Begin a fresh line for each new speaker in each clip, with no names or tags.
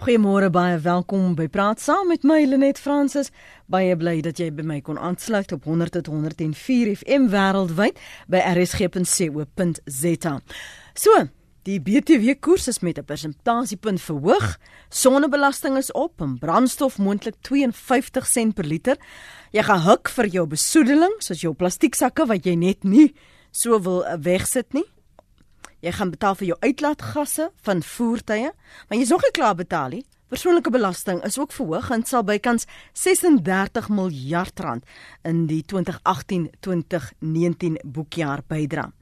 Goeiemôre baie welkom by Praat saam met my Lenet Fransis. Baie bly dat jy by my kon aansluit op 100.104 FM wêreldwyd by rsg.co.za. So, die BTW koers is met 'n persentasiepunt verhoog. Sonnebelasting is op en brandstof moontlik 52 sent per liter. Jy gaan huk vir jou besoedeling, soos jou plastieksakke wat jy net nie so wil wegsit nie. Jy gaan betaal vir jou uitlaatgasse van voertuie, maar jy's nog nie klaar betaal nie. Persoonlike belasting is ook verhoog en sal bykans 36 miljard rand in die 2018-2019 boekjaar bydra.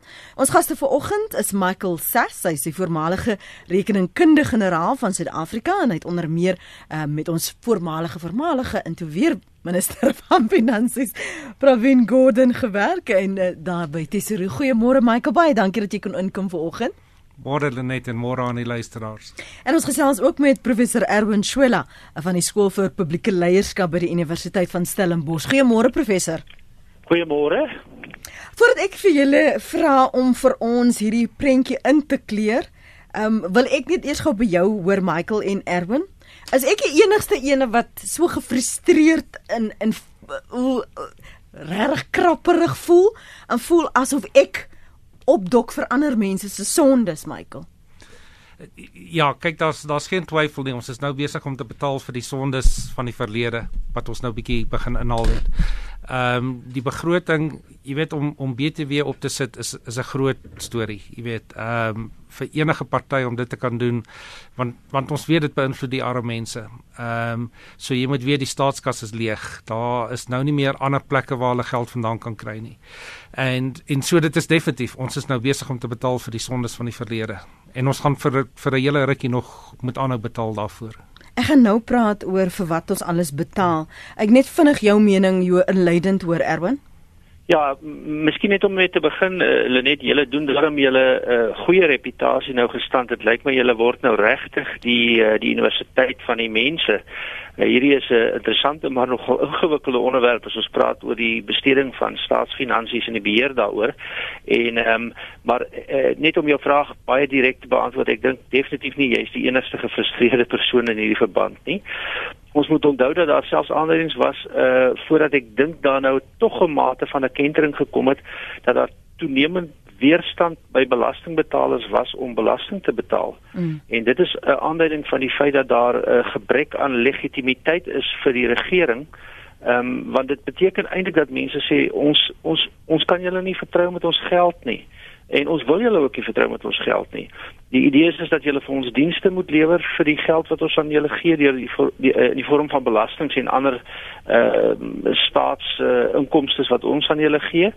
Ons gaste vanoggend is Michael Sass, hy is die voormalige rekeningkundige generaal van Suid-Afrika en hy het onder meer uh, met ons voormalige voormalige en toe weer minister van finansies Pravin Gordhan gewerk en uh, daar by Tesorie. Goeiemôre Michael, baie dankie dat jy kon inkom vanoggend.
Môre Lenet en môre aan die luisteraars.
En ons gesels ook met professor Erwin Schuella van die skool vir publieke leierskap by die Universiteit van Stellenbosch. Goeiemôre professor.
Goeiemôre.
Voordat ek vir julle vra om vir ons hierdie prentjie in te kleur, ehm um, wil ek net eers gou by jou hoor Michael en Erwin. As ek die enigste ene wat so gefrustreerd in in hoe reg krapperig voel en voel asof ek opdok vir ander mense se sondes, Michael.
Ja, kyk daar's daar's geen twyfel nie. Ons is nou besig om te betaal vir die sondes van die verlede wat ons nou bietjie begin inhaal het. Ehm um, die begroting, jy weet om om BTW op te sit is is 'n groot storie, jy weet. Ehm um, vir enige party om dit te kan doen want want ons weet dit beïnvloed die arme mense. Ehm um, so jy moet weet die staatskas is leeg. Daar is nou nie meer ander plekke waar hulle geld vandaan kan kry nie. En en so dit is definitief ons is nou besig om te betaal vir die sondes van die verlede. En ons gaan vir vir 'n hele rukkie nog moet aanhou betaal daarvoor.
Ek gaan nou praat oor vir wat ons alles betaal. Ek net vinnig jou mening jou inleidend hoor Erwin.
Ja, miskien net om mee te begin, uh, Lenet, julle doen darm julle uh, goeie reputasie nou gestand. Dit lyk my julle word nou regtig die uh, die universiteit van die mense. Uh, hierdie is 'n uh, interessante maar nogal ingewikkelde onderwerp as ons praat oor die besteding van staatsfinansies en die beheer daaroor. En ehm um, maar uh, net om jou vraag baie direk te beantwoord, ek dink definitief nie jy is die enigste gefrustreerde persoon in hierdie verband nie ons moet onthou dat daar selfs aanleidings was uh voordat ek dink daar nou tog 'n mate van 'n kentering gekom het dat daar toenemend weerstand by belastingbetalers was om belasting te betaal. Mm. En dit is 'n aanduiding van die feit dat daar 'n uh, gebrek aan legitimiteit is vir die regering. Ehm um, want dit beteken eintlik dat mense sê ons ons ons kan julle nie vertrou met ons geld nie. En ons wil julle ook nie vertrou met ons geld nie. Die idee is, is dat julle vir ons dienste moet lewer vir die geld wat ons aan julle gee deur die, die uh, in die vorm van belastings en ander uh staats uh, inkomste wat ons aan julle gee.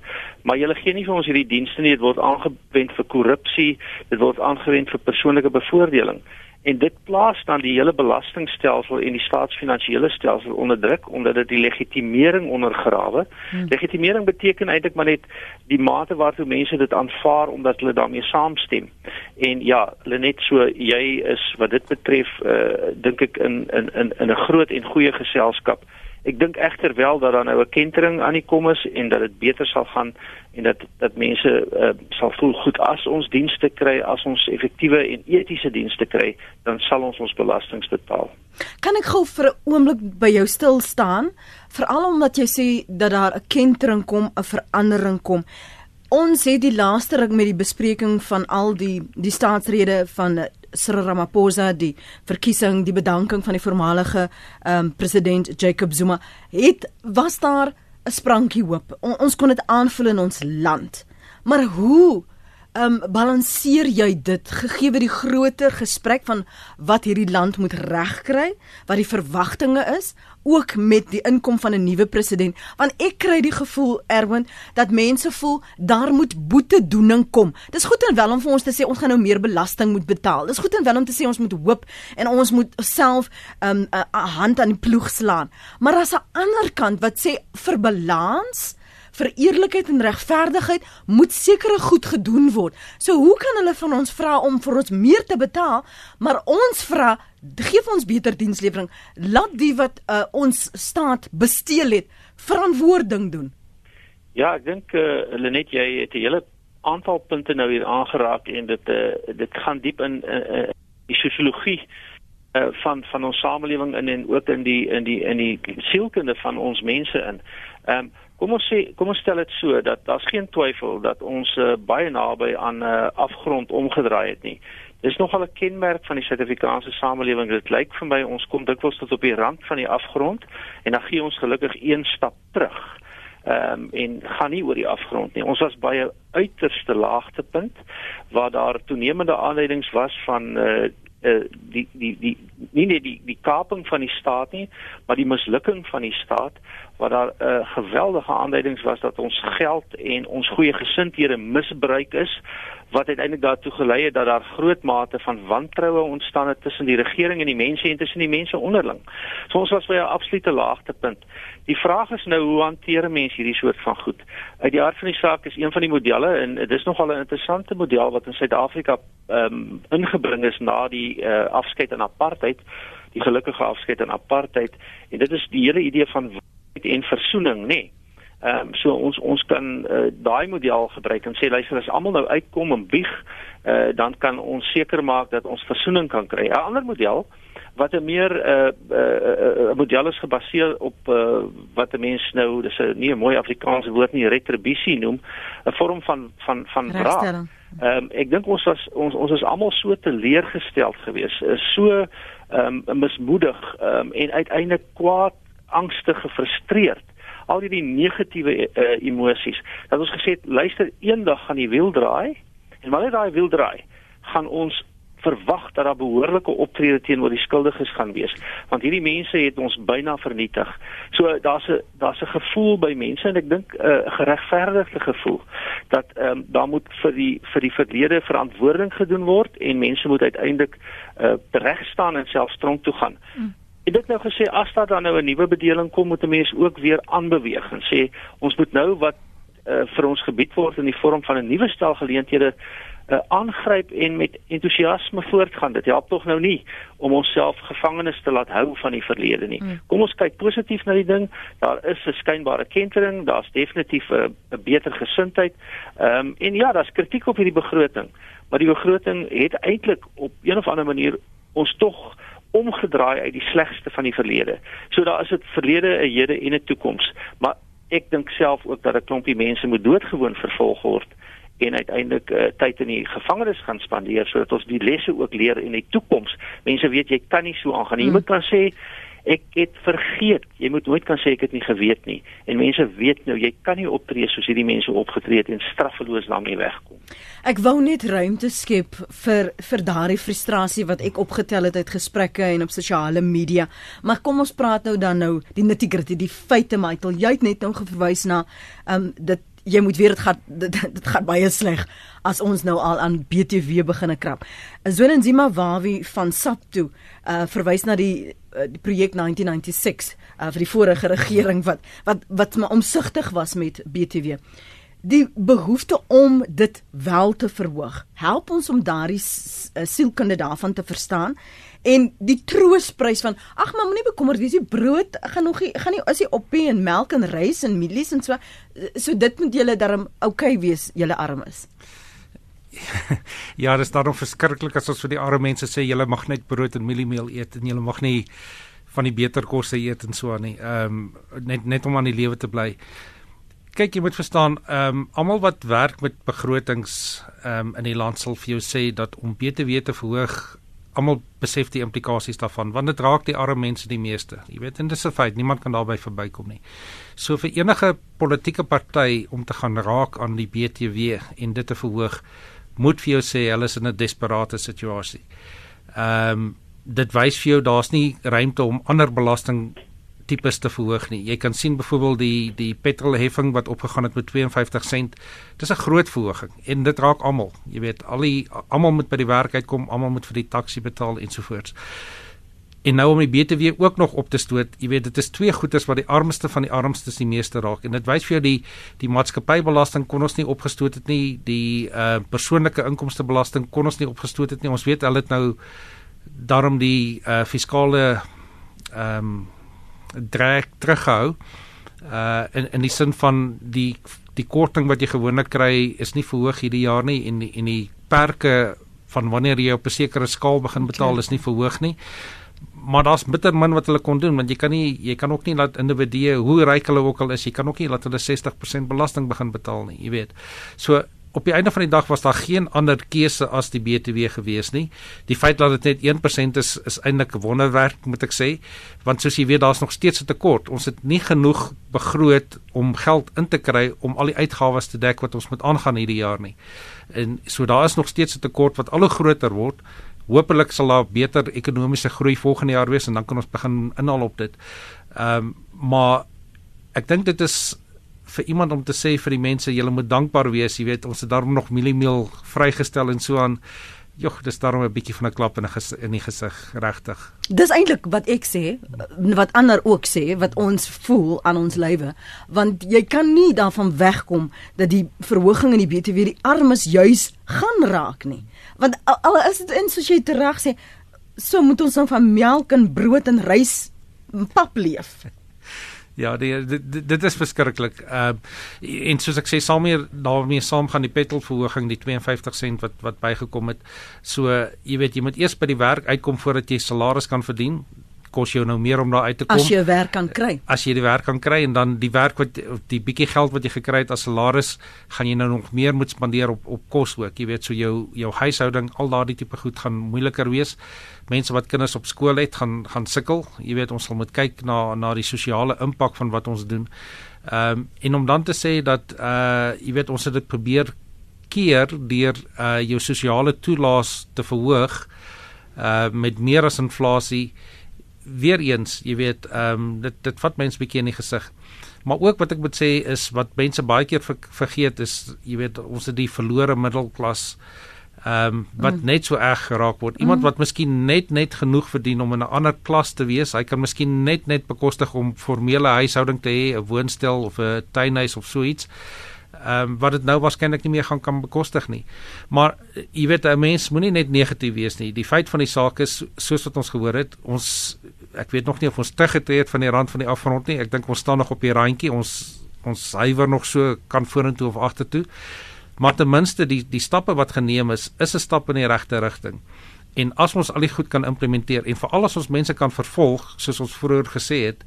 Maar julle gee nie vir ons hierdie dienste nie. Dit word aangewend vir korrupsie, dit word aangewend vir persoonlike bevoordeling en dit plaas dan die hele belastingstelsel en die staatsfinansiële stelsel onder druk omdat dit die legitimering ondergrawe. Hmm. Legitimering beteken eintlik maar net die mate waartoe mense dit aanvaar omdat hulle daarmee saamstem. En ja, hulle net so jy is wat dit betref uh, dink ek in in in in 'n groot en goeie geselskap. Ek dink egter wel dat daar nou 'n kentering aan die kom is en dat dit beter sal gaan en dat dat mense uh, sal voel goed as ons dienste kry, as ons effektiewe en etiese dienste kry, dan sal ons ons belastings betaal.
Kan ek gou vir 'n oomblik by jou stil staan, veral omdat jy sê dat daar 'n kentering kom, 'n verandering kom. Ons het die laaste ruk met die bespreking van al die die staatsrede van Cyril Ramaphosa die verkiesing die bedanking van die voormalige um, president Jacob Zuma. Het was daar 'n sprankie hoop? On, ons kon dit aanvoel in ons land. Maar hoe um, balanseer jy dit? Gegee die groter gesprek van wat hierdie land moet regkry wat die verwagtinge is ook met die inkom van 'n nuwe president want ek kry die gevoel Erwin dat mense voel daar moet boetedoening kom. Dis goed en wel om vir ons te sê ons gaan nou meer belasting moet betaal. Dis goed en wel om te sê ons moet hoop en ons moet self 'n um, hand aan die ploeg slaan. Maar as 'n ander kant wat sê vir balans vir eerlikheid en regverdigheid moet sekere goed gedoen word. So hoe kan hulle van ons vra om vir ons meer te betaal, maar ons vra gee ons beter dienslewering. Laat die wat uh, ons staat besteel het verantwoording doen.
Ja, ek dink uh, Lenet jy het 'n hele aantal punte nou hier aangeraak en dit uh, dit gaan diep in uh, die sosiologie uh, van van ons samelewing in en ook in die in die in die sielkunde van ons mense in. Ehm um, kom ons sê kom ons stel dit so dat daar's geen twyfel dat ons uh, baie naby aan 'n uh, afgrond omgedraai het nie. Dis nogal 'n kenmerk van die Suid-Afrikaanse samelewing. Dit lyk vir my ons kom dikwels tot op die rand van die afgrond en dan gee ons gelukkig een stap terug. Ehm um, en gaan nie oor die afgrond nie. Ons was baie uiterste laagtepunt waar daar toenemende aanleidings was van uh, uh die die die nie net die die kaping van die staat nie, maar die mislukking van die staat waar daar 'n uh, geweldige aanduidings was dat ons geld en ons goeie gesindhede misbruik is wat uiteindelik daartoe gelei het dat daar groot mate van wantroue ontstaan het tussen die regering en die mense en tussen die mense onderling. So ons was by 'n absolute laagtepunt. Die vraag is nou hoe hanteer mense hierdie soort van goed? Uit die hart van die saak is een van die modelle en dit is nogal 'n interessante model wat in Suid-Afrika ehm um, ingebring is na die uh, afskeid aan apartheid, die gelukkige afskeid aan apartheid en dit is die hele idee van en versoening, nê. Nee. Ehm um, so ons ons kan uh, daai model gebruik en sê luister as almal nou uitkom en bieg, uh, dan kan ons seker maak dat ons versoening kan kry. 'n Ander model wat 'n meer 'n uh, uh, model is gebaseer op uh, wat 'n mens nou dis 'n nie 'n mooi Afrikaanse woord nie retribusie noem, 'n vorm van van van wraak. Ehm um, ek dink ons was ons ons is almal so teleurgesteld geweest, is so ehm um, mismoedig ehm um, en uiteindelik kwaad angstig gefrustreerd al hierdie negatiewe uh, emosies dat ons gesê het luister eendag gaan die wiel draai en wanneer daai wiel draai gaan ons verwag dat daar behoorlike optrede teenoor die skuldiges gaan wees want hierdie mense het ons byna vernietig. So daar's 'n daar's 'n gevoel by mense en ek dink eh, 'n uh, geregverdigde gevoel dat ehm um, daar moet vir die vir die verlede verantwoording gedoen word en mense moet uiteindelik uh, reg staan en self tronk toe gaan. Mm. Ek het nou gesê as daar dan nou 'n nuwe bedeling kom, moet 'n mens ook weer aanbeweeg en sê ons moet nou wat uh, vir ons gebied word in die vorm van 'n nuwe stel geleenthede uh, aangryp en met entoesiasme voortgaan. Dit help tog nou nie om onsself gevangenes te laat hou van die verlede nie. Hmm. Kom ons kyk positief na die ding. Daar is 'n skynbare kentering, daar's definitief 'n beter gesindheid. Ehm um, en ja, daar's kritiek op hierdie begroting, maar die begroting het eintlik op een of ander manier ons tog omgedraai uit die slegste van die verlede. So daar is dit verlede, 'n hede en 'n toekoms. Maar ek dink self ook dat 'n klompie mense moet doodgewoon vervolg word en uiteindelik uh, tyd in die gevangenis gaan spandeer sodat ons die lesse ook leer in die toekoms. Mense weet jy kan nie so aangaan nie. Jy moet kan sê ek het vergeet. Jy moet nooit kan sê ek het nie geweet nie. En mense weet nou jy kan nie optree soos hierdie mense opgetree het en straffeloos daarmee wegkom.
Ek wou net ruimte skep vir vir daardie frustrasie wat ek opgetel het uit gesprekke en op sosiale media. Maar kom ons praat nou dan nou die nitty-gritty, die feite, Michael. Jy het net nou verwys na ehm um, dit jy moet weet dit gaan dit, dit gaan baie sleg as ons nou al aan BTW begine krap. Zwelenzima Wawi van Sapto uh verwys na die uh, die projek 1996 uh, vir die vorige regering wat wat wat maar omsigtig was met BTW. Die behoefte om dit wel te verhoog. Help ons om daardie sielkunde daarvan te verstaan en die troosprys van ag maar moenie bekommerd wees die brood gaan nog nie gaan nie is die oppie en melk en rys en mielies en so so dit moet julle darm oukei okay wees julle armes
ja, dit is daarom verskriklik as ons vir die arme mense sê julle mag net brood en mieliemeel eet en julle mag nie van die beter kosse eet en so aan nie. Ehm um, net net om aan die lewe te bly. Kyk, jy moet verstaan, ehm um, almal wat werk met begrotings ehm um, in die land sal vir jou sê dat om BTW te verhoog, almal besef die implikasies daarvan want dit raak die arme mense die meeste. Jy weet, en dis 'n feit, niemand kan daarby verbykom nie. So vir enige politieke party om te gaan raak aan die BTW en dit te verhoog, moet vir jou sê hulle is in 'n desperate situasie. Ehm um, dit wys vir jou daar's nie ruimte om ander belasting tipes te verhoog nie. Jy kan sien byvoorbeeld die die petrolheffing wat opgegaan het met 52 sent. Dis 'n groot verhoging en dit raak almal. Jy weet, al die almal moet by die werk uitkom, almal moet vir die taxi betaal ensovoorts. En nou om die BTW ook nog op te stoot, jy weet dit is twee goederes wat die armste van die armstes die meeste raak en dit wys vir jou die die maatskappybelasting kon ons nie opgestoot het nie, die uh persoonlike inkomstebelasting kon ons nie opgestoot het nie. Ons weet hulle het nou daarom die uh fiskale ehm um, druk terughou uh in in die sin van die die korting wat jy gewoonlik kry is nie verhoog hierdie jaar nie en die, en die perke van wanneer jy op 'n sekere skaal begin betaal okay. is nie verhoog nie. maar daar's bitter min wat hulle kon doen want jy kan nie jy kan ook nie laat individue hoe ryk hulle ook al is jy kan ook nie laat hulle 60% belasting begin betaal nie jy weet so op die einde van die dag was daar geen ander keuse as die BTW gewees nie. Die feit dat dit net 1% is is eintlik 'n wonderwerk moet ek sê, want soos jy weet daar's nog steeds 'n tekort. Ons het nie genoeg begroot om geld in te kry om al die uitgawes te dek wat ons moet aangaan hierdie jaar nie. En so daar is nog steeds 'n tekort wat al hoe groter word. Hoopelik sal daar beter ekonomiese groei volgende jaar wees en dan kan ons begin inhaal op dit. Ehm um, maar ek dink dit is vir iemand om te sê vir die mense julle moet dankbaar wees, jy weet, ons het daarom nog mieliemeel vrygestel en so aan. Jogg, dis daarom 'n bietjie van 'n klap in 'n in die gesig, regtig.
Dis eintlik wat ek sê, wat ander ook sê, wat ons voel aan ons lywe, want jy kan nie daarvan wegkom dat die verhoging in die BTW die armes juis gaan raak nie. Want al is dit in soos jy reg sê, so moet ons dan van melk en brood en rys pap leef.
Ja, die, dit dit is verskriklik. Uh, en soos ek sê, sal meer daarmee saam gaan die petrolverhoging die 52 sent wat wat bygekom het. So, jy weet, jy moet eers by die werk uitkom voordat jy salaris kan verdien kos jou nou meer om daar uit te kom.
As jy werk kan kry.
As jy die werk kan kry en dan die werk wat die bietjie geld wat jy gekry het as salaris, gaan jy nou nog meer moet spandeer op op kos ook. Jy weet so jou jou huishouding, al daardie tipe goed gaan moeiliker wees. Mense wat kinders op skool het, gaan gaan sukkel. Jy weet ons sal moet kyk na na die sosiale impak van wat ons doen. Ehm um, en om dan te sê dat uh jy weet ons het dit probeer keer deur uh jou sosiale toelaas te verhoog uh met meer as inflasie weer eens, jy weet, ehm um, dit dit vat mense bietjie in die gesig. Maar ook wat ek moet sê is wat mense baie keer ver, vergeet is, jy weet, ons het die verlore middelklas ehm um, wat mm. net so erg geraak word. Iemand mm. wat miskien net net genoeg verdien om in 'n ander klas te wees, hy kan miskien net net bekostig om formele huishouding te hê, 'n woonstel of 'n tuinhuis of so iets ehm um, wat dit nou waarskynlik nie meer gaan kan bekostig nie. Maar jy weet 'n mens moenie net negatief wees nie. Die feit van die saak is soos wat ons gehoor het, ons ek weet nog nie of ons teruggetree het van die rand van die afgrond nie. Ek dink ons staan nog op die randjie. Ons ons hywer nog so kan vorentoe of agtertoe. Maar ten minste die die stappe wat geneem is, is 'n stap in die regte rigting. En as ons al die goed kan implementeer en veral as ons mense kan vervolg soos ons vroeër gesê het,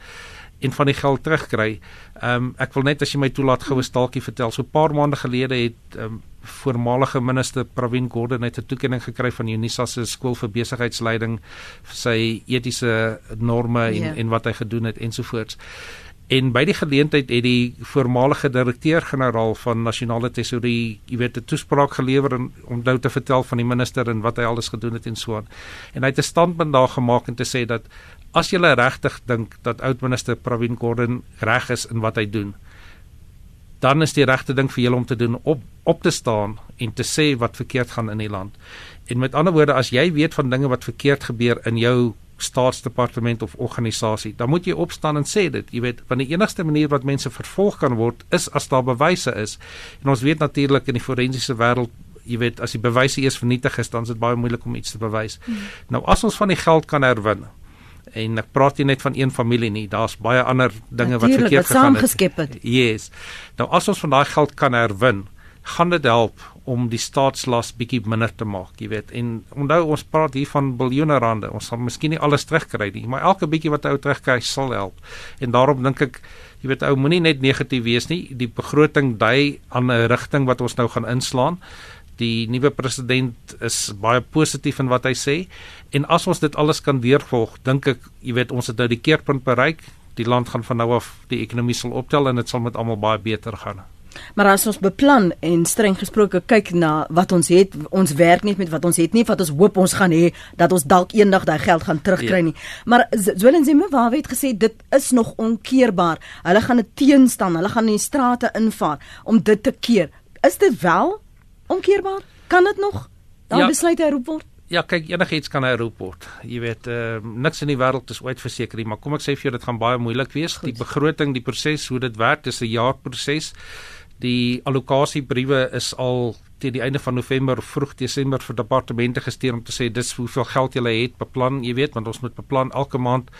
en van die geld terugkry. Ehm um, ek wil net as jy my toelaat goue staaltjie vertel. So 'n paar maande gelede het ehm um, voormalige minister Pravin Gordhan net 'n toekenning gekry van Unisa se skool vir besigheidsleiding vir sy etiese norme en yeah. Ja. en wat hy gedoen het ensovoorts. En by die geleentheid het die voormalige direkteur-generaal van Nasionale Tesourie, jy weet, 'n toespraak gelewer en om nou te vertel van die minister en wat hy alles gedoen het en so aan. En hy het 'n standpunt daar gemaak en te sê dat as jy regtig dink dat oudminister Pravin Gordhan reg is in wat hy doen, dan is die regte ding vir julle om te doen op op te staan en te sê wat verkeerd gaan in die land. En met ander woorde, as jy weet van dinge wat verkeerd gebeur in jou staatsdepartement of organisasie, dan moet jy opstaan en sê dit. Jy weet, want die enigste manier wat mense vervolg kan word is as daar bewyse is. En ons weet natuurlik in die forensiese wêreld jy weet as die bewyse eers vernietig is dan is dit baie moeilik om iets te bewys. Hmm. Nou as ons van die geld kan herwin, en ek praat nie net van een familie nie, daar's baie ander dinge Natuurlijk, wat verkeerd gegaan
het. het.
Yes. Nou as ons van daai geld kan herwin, gaan dit help om die staatslas bietjie minder te maak, jy weet. En onthou ons praat hier van biljoene rande. Ons sal miskien nie alles terugkry nie, maar elke bietjie wat ou terugkry sal help. En daarom dink ek Jy weet ou moenie net negatief wees nie. Die begroting dui aan 'n rigting wat ons nou gaan inslaan die nuwe president is baie positief in wat hy sê. En as ons dit alles kan deurvolg dink ek jy weet ons het nou die keerpunt bereik. Die land gaan van nou af die ekonomie sal optel en dit sal met almal baie beter gaan.
Maar as ons beplan en streng gesproke kyk na wat ons het ons werk net met wat ons het nie wat ons hoop ons gaan hê dat ons dalk eendag daai geld gaan terugkry ja. nie. Maar Zwelin waar het gesê dit is nog onkeerbaar. Hulle gaan 'n teenstaan hulle gaan in die strate invaar om dit te keer. Is dit wel onkeerbaar? Kan dit nog? Dan ja, besluit hy roep word.
Ja, kyk, enigiets kan hy roep word. Jy weet, uh, niks in die wêreld is ooit verseker nie, maar kom ek sê vir jou dit gaan baie moeilik wees. Goed. Die begroting, die proses hoe dit werk, dis 'n jaarproses. Die allokasiebriewe is al teen die einde van November vroeg Desember vir departemente gestuur om te sê dis hoeveel geld jy het beplan, jy weet, want ons moet beplan elke maand.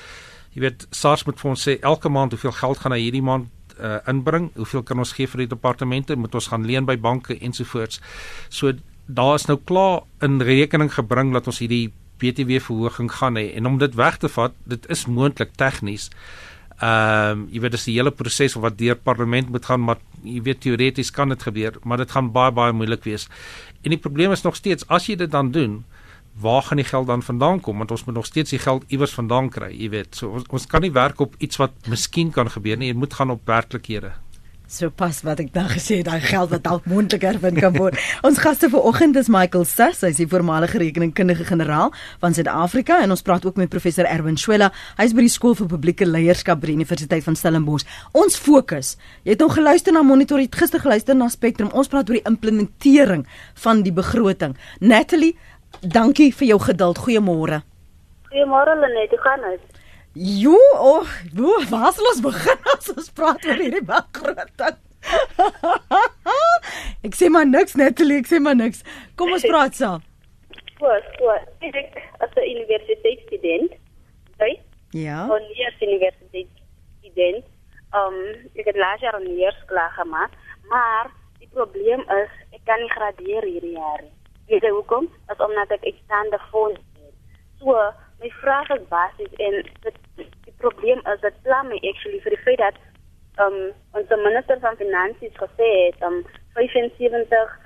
Jy weet, SARS moet vir ons sê elke maand hoeveel geld gaan hy hierdie maand uh, inbring, hoeveel kan ons gee vir die departemente, moet ons gaan leen by banke ensovoorts. So daar is nou klaar in rekening gebring dat ons hierdie BTW verhoging gaan hê en om dit weg te vat, dit is moontlik tegnies. Ehm um, jy weet dis die hele proses wat deur parlement moet gaan, maar jy weet teoreties kan dit gebeur, maar dit gaan baie baie moeilik wees. En die probleem is nog steeds as jy dit dan doen, waar gaan die geld dan vandaan kom want ons moet nog steeds die geld iewers vandaan kry jy weet so ons, ons kan nie werk op iets wat miskien kan gebeur nie jy moet gaan op werklikhede
So pas wat ek dan gesê het, daai geld wat dalk moontlik herwin kan word. ons gaste vanoggend is Michael Sass, hy's die voormalige rekeningkundige generaal van Suid-Afrika en ons praat ook met professor Erwin Swela. Hy's by die skool vir publieke leierskap by die Universiteit van Stellenbosch. Ons fokus. Jy het nog geluister na Monitor, jy het gister geluister na Spectrum. Ons praat oor die implementering van die begroting. Natalie, Dankie vir jou geduld. Goeiemôre.
Goeiemôre Lenet, hoe gaan dit?
Jo, oh, wo, waar sal ons begin as ons praat oor hierdie begroting? ek sê maar niks Natalie, ek sê maar niks. Kom ons praat saam.
Wat, wat? Ek as 'n universiteitsstudent. Hey?
Ja.
Van hier universiteitsstudent. Um, ek het laas jaar 'n leersklas gemaak, maar die probleem is ek kan nie gradeer hierdie jaar nie. Weet jy hoekom? Dit is omdat ek uitstaande fonds het. So, my vraag is basies en dit die probleem is dat plan my actually vir die feit dat um ons minister van finansies gesê het um 75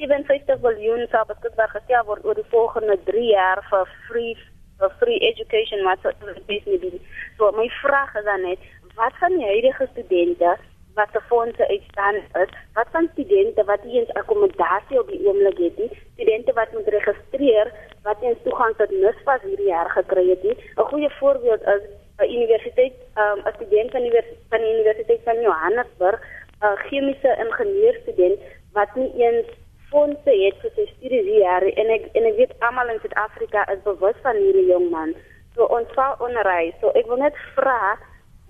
57 miljoen sou beskikbaar gestel word oor die volgende 3 jaar vir free vir free education wat sou basically so my vraag is dan net wat van die huidige studente wat se fondse uitstaan is, wat van studente wat nie eens akkommodasie op die oomblik het nie, studente wat moet registreer wat nie eens toegang tot NSFAS hierdie jaar gekry het nie. 'n Goeie voorbeeld is 'n universiteit, um, 'n student van die van die Universiteit van Johannesburg, 'n chemiese ingenieurstudent wat nie eens fondse het vir sy studies hier en ek en ek weet almal in Suid-Afrika is bewus van hierdie jong man. So ons val onderry. So ek wil net vra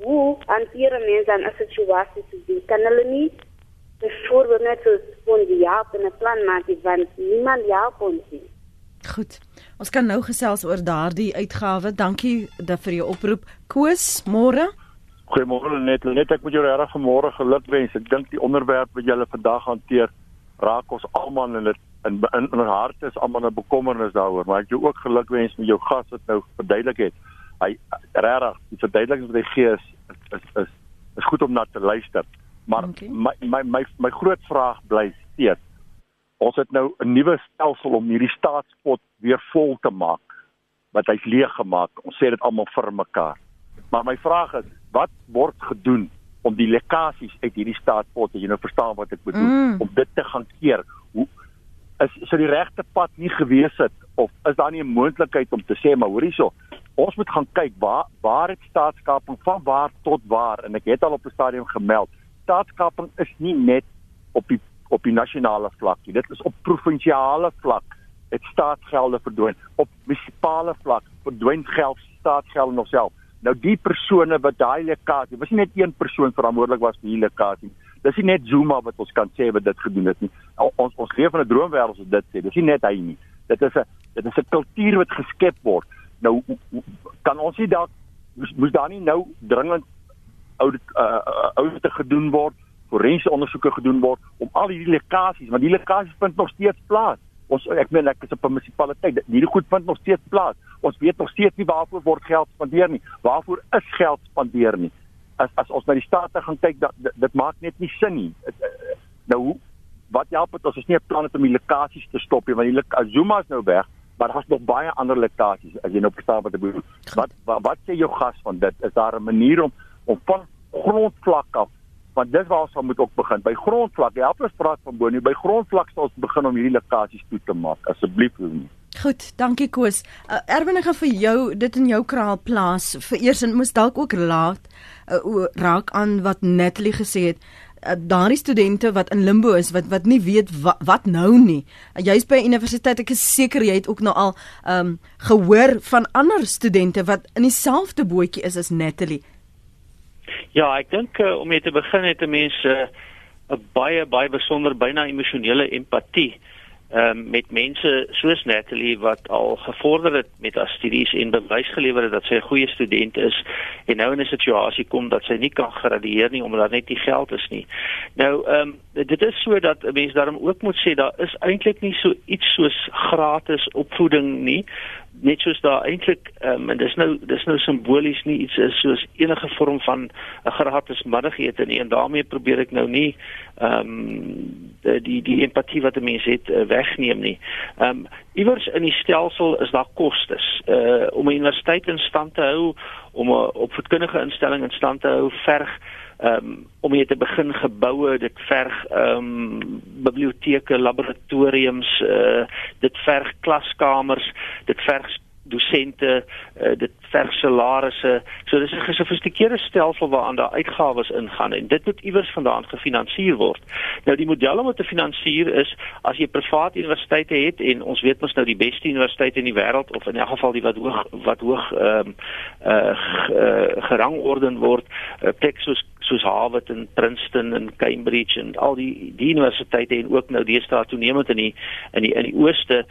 hoe hanteer mense dan 'n situasie soos die kan hulle nie byvoorbeeld net so van die jaar in 'n plan maak want niemand help ons nie.
Goed. Ons kan nou gesels oor daardie uitgawe. Dankie vir jou oproep. Koos, môre.
Goeiemôre net. Net ek moet jou regtig môre geluk wens. Ek dink die onderwerp wat julle vandag hanteer raak ons almal in dit in in ons harte is almal 'n bekommernis daaroor, maar ek jou ook geluk wens met jou gas wat nou verduidelik het hy regtig die verduideliking wat hy gee is is is is goed om na te luister. Maar okay. my my my my groot vraag bly steeds. Ons het nou 'n nuwe stelsel om hierdie staatspot weer vol te maak wat hy's leeg gemaak. Ons sê dit almal vir mekaar. Maar my vraag is, wat word gedoen om die lekkasies uit hierdie staatspot, jy nou verstaan wat ek bedoel, mm. om dit te gaan keer? Hoe is so die regte pad nie gewees het of is daar nie 'n moontlikheid om te sê maar hoorie so, ons moet gaan kyk waar waar het staatskaping van waar tot waar en ek het al op 'n stadium gemeld staatskaping is nie net op die op die nasionale vlak nie. Dit is op provinsiale vlak dit staatsgelde verdwyn. Op munisipale vlak verdwyn geld staatsgeld nog self. Nou die persone wat daai lekkasie was nie net een persoon verantwoordelik was vir die lekkasie dis nie net Zuma wat ons kan sê wat dit gedoen het nie. Ons ons leef in 'n droomwêreld as dit sê. Dis nie net hy nie. Dit is 'n dit is 'n kultuur wat geskep word Nou kan ons nie dalk moes, moes daar nie nou dringend audit uh, audite gedoen word, forensiese ondersoeke gedoen word om al hierdie lekkasies, want die lekkasies vind nog steeds plaas. Ons ek meen ek is op 'n munisipaliteit, hierdie goed vind nog steeds plaas. Ons weet nog steeds nie waarvoor word geld spandeer nie. Waarvoor is geld spandeer nie? As as ons na die state gaan kyk, dat dit, dit maak net nie sin nie. Nou wat help dit as ons nie 'n plan het om die lekkasies te stop nie, want die Zuma is nou weg maar daar's nog baie ander lekkasies as jy nou verstaan wat ek bedoel. Wat, wat wat sê jou gas van dit? Is daar 'n manier om om van grondvlak af want dis waar ons moet ook begin by grondvlak. Jy help ons praat van bo nie by grondvlak sal ons begin om hierdie lekkasies toe te maak asseblief.
Goed, dankie Koos. Uh, Erwin ek gaan vir jou dit in jou kraal plaas. Vereers en moes dalk ook laat uh, raak aan wat Natalie gesê het. Eh, daardie studente wat in limbo is wat wat nie weet wat, wat nou nie. Uh, Jy's by universiteit, ek is seker jy het ook nou al ehm um, gehoor van ander studente wat in dieselfde bootjie is as Natalie.
Ja, ek dink uh, om mee te begin het 'n mens 'n uh, baie baie besonder byna emosionele empatie um, met mense soos Natalie wat al gevorder het met haar studies en bewys gelewer het dat sy 'n goeie student is en nou in 'n situasie kom dat sy nie kan gradueer nie omdat daar net nie geld is nie. Nou ehm um, dit is so dat 'n mens daarom ook moet sê daar is eintlik nie so iets soos gratis opvoeding nie net soos daar eintlik um, en dis nou dis nou simbolies nie iets is soos enige vorm van 'n gratis middagete nie en daarmee probeer ek nou nie ehm um, die die empatie wat 'n mens het uh, wegneem nie. Ehm um, iewers in die stelsel is daar kostes uh om 'n universiteit in stand te hou, om 'n opvoedkundige instelling in stand te hou, verg ehm um, om hier te begin geboue dit verg ehm um, biblioteke laboratoriums uh, dit verg klaskamers dit verg dosente uh, dit verg salarisse. So dis 'n gesofistikeerde stelsel waaraan daar uitgawes ingaan en dit moet iewers vandaan gefinansier word. Nou die model om dit te finansier is as jy private universiteite het en ons weet mos nou die beste universiteite in die wêreld of in elk geval die wat hoog wat hoog ehm um, uh, gerangorden word uh, plek soos soos Harvard en Princeton en Cambridge en al die die universiteite en ook nou deesdae toenemend in die in die in die ooste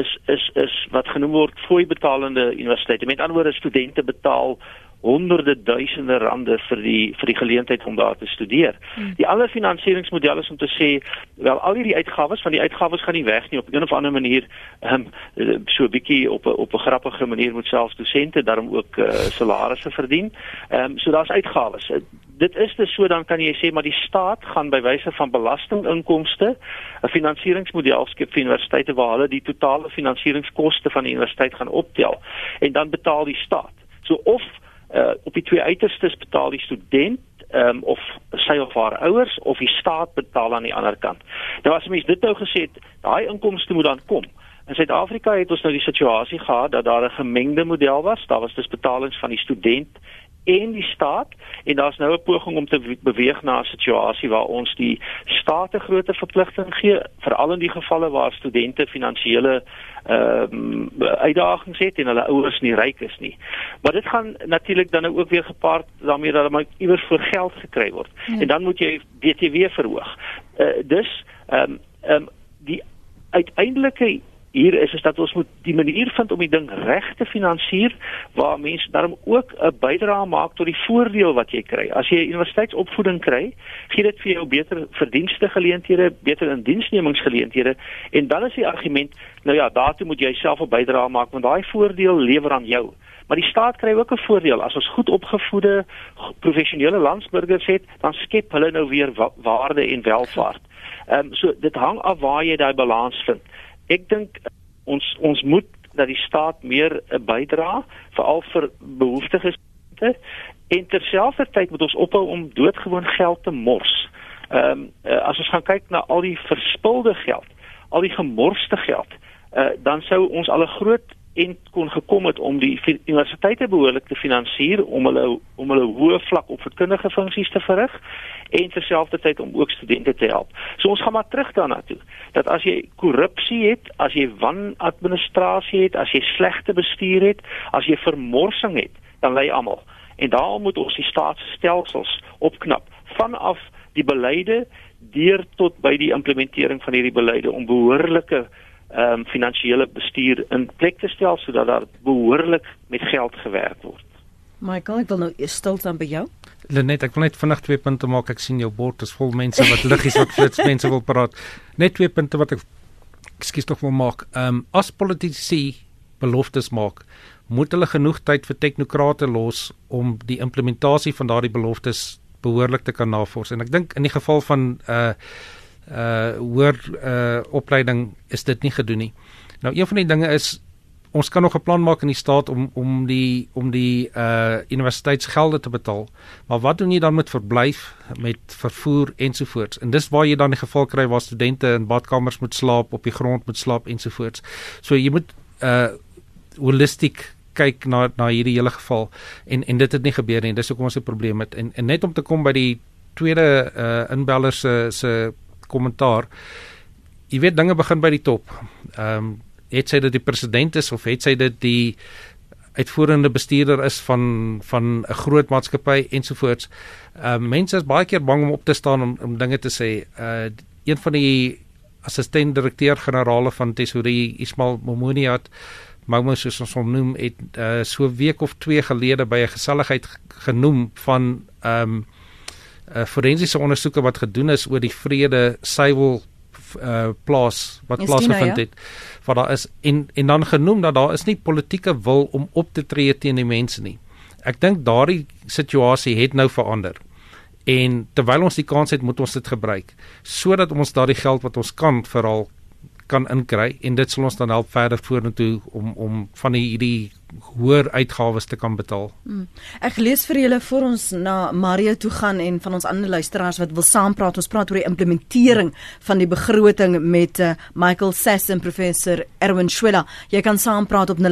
is is is wat genoem word fooi betalende universiteite. Met ander woorde studente betaal honderde duisende rande vir die vir die geleentheid om daar te studeer. Hmm. Die ander finansieringsmodel is om te sê wel al hierdie uitgawes van die uitgawes gaan nie weg nie op 'n of ander manier ehm um, so 'n bietjie op op 'n grappige manier moet selfs dosente daarom ook uh, salarisse verdien. Ehm um, so daar's uitgawes. Dit is dus so dan kan jy sê maar die staat gaan by wyse van belastinginkomste 'n finansieringsmodel skep vir universiteite waar hulle die totale finansieringskoste van die universiteit gaan optel en dan betaal die staat. So of uh, op die twee uiterstes betaal die student um, of sy of haar ouers of die staat betaal aan die ander kant. Nou as mens dit nou gesê het, daai inkomste moet dan kom. In Suid-Afrika het ons nou die situasie gehad dat daar 'n gemengde model was. Daar was dus betalings van die student en die staat en daar's nou 'n poging om te beweeg na 'n situasie waar ons die staat 'n groter verpligting gee veral in die gevalle waar studente finansiële ehm um, uitdagings het en hulle ouers nie ryk is nie. Maar dit gaan natuurlik dan nou ook weer gepaard daarmee dat hulle iewers vir geld gekry word. Ja. En dan moet jy BTW verhoog. Uh, dus ehm um, ehm um, die uiteindelike hier is is dat ons moet die manier vind om die ding reg te finansier waar mense daarom ook 'n bydrae maak tot die voordeel wat jy kry. As jy universiteitsopvoeding kry, gee dit vir jou beter verdienste geleenthede, beter indiensnemingsgeleenthede en dan is die argument, nou ja, daartoe moet jy self 'n bydrae maak want daai voordeel lewer aan jou. Maar die staat kry ook 'n voordeel as ons goed opgevoede professionele landsburgers het, dan skep hulle nou weer wa waarde en welvaart. Ehm um, so dit hang af waar jy daai balans vind ek dink ons ons moet dat die staat meer uh, bydra veral vir behoeftiges en terselfdertyd moet ons ophou om doodgewoon geld te mors. Ehm um, as ons gaan kyk na al die verspilde geld, al die gemorste geld, uh, dan sou ons al 'n groot en kon gekom het om die universiteite behoorlik te finansier om hulle om hulle hoë vlak opvoedkundige funksies te verrig en terselfdertyd om ook studente te help. So ons gaan maar terug daarna toe. Dat as jy korrupsie het, as jy wanadministrasie het, as jy slegte bestuur het, as jy vermorsing het, dan lê almal. En daarom moet ons die staatsstelsels opknap vanaf die beleide deur tot by die implementering van hierdie beleide om behoorlike ehm um, finansiële bestuur in plek te stel sodat daar behoorlik met geld gewerk word.
Michael, ek wil nou eers stil staan by jou.
Lenet, ek wil net vinnig twee punte maak. Ek sien jou bord is vol mense wat liggies wat flits mense wil praat. Net twee punte wat ek ekskuus tog wil maak. Ehm um, as politici beloftes maak, moet hulle genoeg tyd vir teknokrate los om die implementasie van daardie beloftes behoorlik te kan navors. En ek dink in die geval van uh uh hoër uh opleiding is dit nie gedoen nie. Nou een van die dinge is ons kan nog 'n plan maak in die staat om om die om die uh universiteitsgelde te betaal. Maar wat doen jy dan met verblyf, met vervoer ensovoorts? En dis waar jy dan die geval kry waar studente in badkamers moet slaap, op die grond moet slaap ensovoorts. So jy moet uh holistiek kyk na na hierdie hele geval en en dit het nie gebeur nie. Dis hoekom ons 'n probleem het. En en net om te kom by die tweede uh inbeller se se kommentaar. Jy weet dinge begin by die top. Ehm um, het sy dit die president is of het sy dit die uitvoerende bestuurder is van van 'n groot maatskappy ensovoorts. Ehm uh, mense is baie keer bang om op te staan om om dinge te sê. Uh een van die assistent direkteur-generaal van Tesorie Ismail Momoniat Momo soos ons hom noem het uh, so week of 2 gelede by 'n geselligheid genoem van ehm um, uh, forensiese ondersoeke wat gedoen is oor die vrede Sywil uh, plaas wat plaasgevind ja? het wat daar is en en dan genoem dat daar is nie politieke wil om op te tree teen die mense nie. Ek dink daardie situasie het nou verander. En terwyl ons die kans het, moet ons dit gebruik sodat ons daardie geld wat ons kan veral kan inkry en dit sal ons dan help verder vorentoe om om van die hierdie hoër uitgawes te kan betaal. Hmm.
Ek lees vir julle voor ons na Mario toe gaan en van ons ander luisteraars wat wil saampraat. Ons praat oor die implementering van die begroting met uh, Michael Sass en professor Erwin Schwella. Jy kan saampraat op 0891104553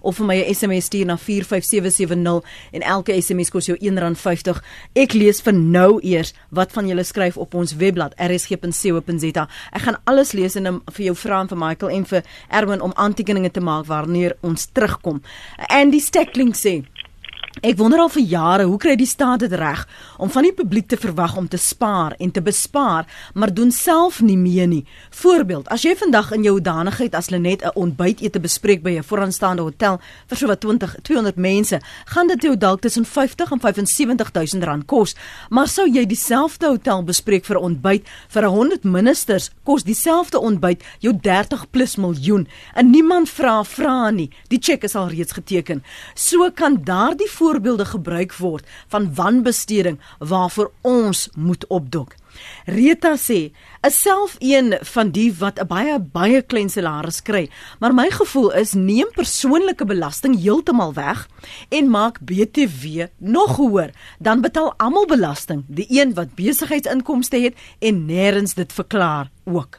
of vir my 'n SMS stuur na 45770 en elke SMS kos jou R1.50. Ek lees vir nou eers wat van julle skryf op ons webblad rsg.co.za. Ek gaan alles lees en vir jou vra en vir Michael en vir Erwin om aan aantekeninge te maak wanneer ons terugkom. Andy Steckling sê Ek wonder al vir jare hoe kry die staat dit reg om van die publiek te verwag om te spaar en te bespaar, maar doen self nie mee nie. Voorbeeld, as jy vandag in jou danigheid as Lenet 'n ontbytete bespreek by 'n vooraanstaande hotel vir so wat 20 200 mense, gaan dit jou dalk tussen 50 en 75000 rand kos. Maar sou jy dieselfde hotel bespreek vir ontbyt vir 100 ministers, kos dieselfde ontbyt jou 30 plus miljoen. En niemand vra vra nie. Die cheque is al reeds geteken. So kan daardie voorbeelde gebruik word van wanbesteding waarvoor ons moet opdok. Rita sê, is self een van die wat 'n baie baie klein salaris kry, maar my gevoel is neem persoonlike belasting heeltemal weg en maak BTW nog hoër, dan betaal almal belasting, die een wat besigheidsinkomste het en nêrens dit verklaar ook.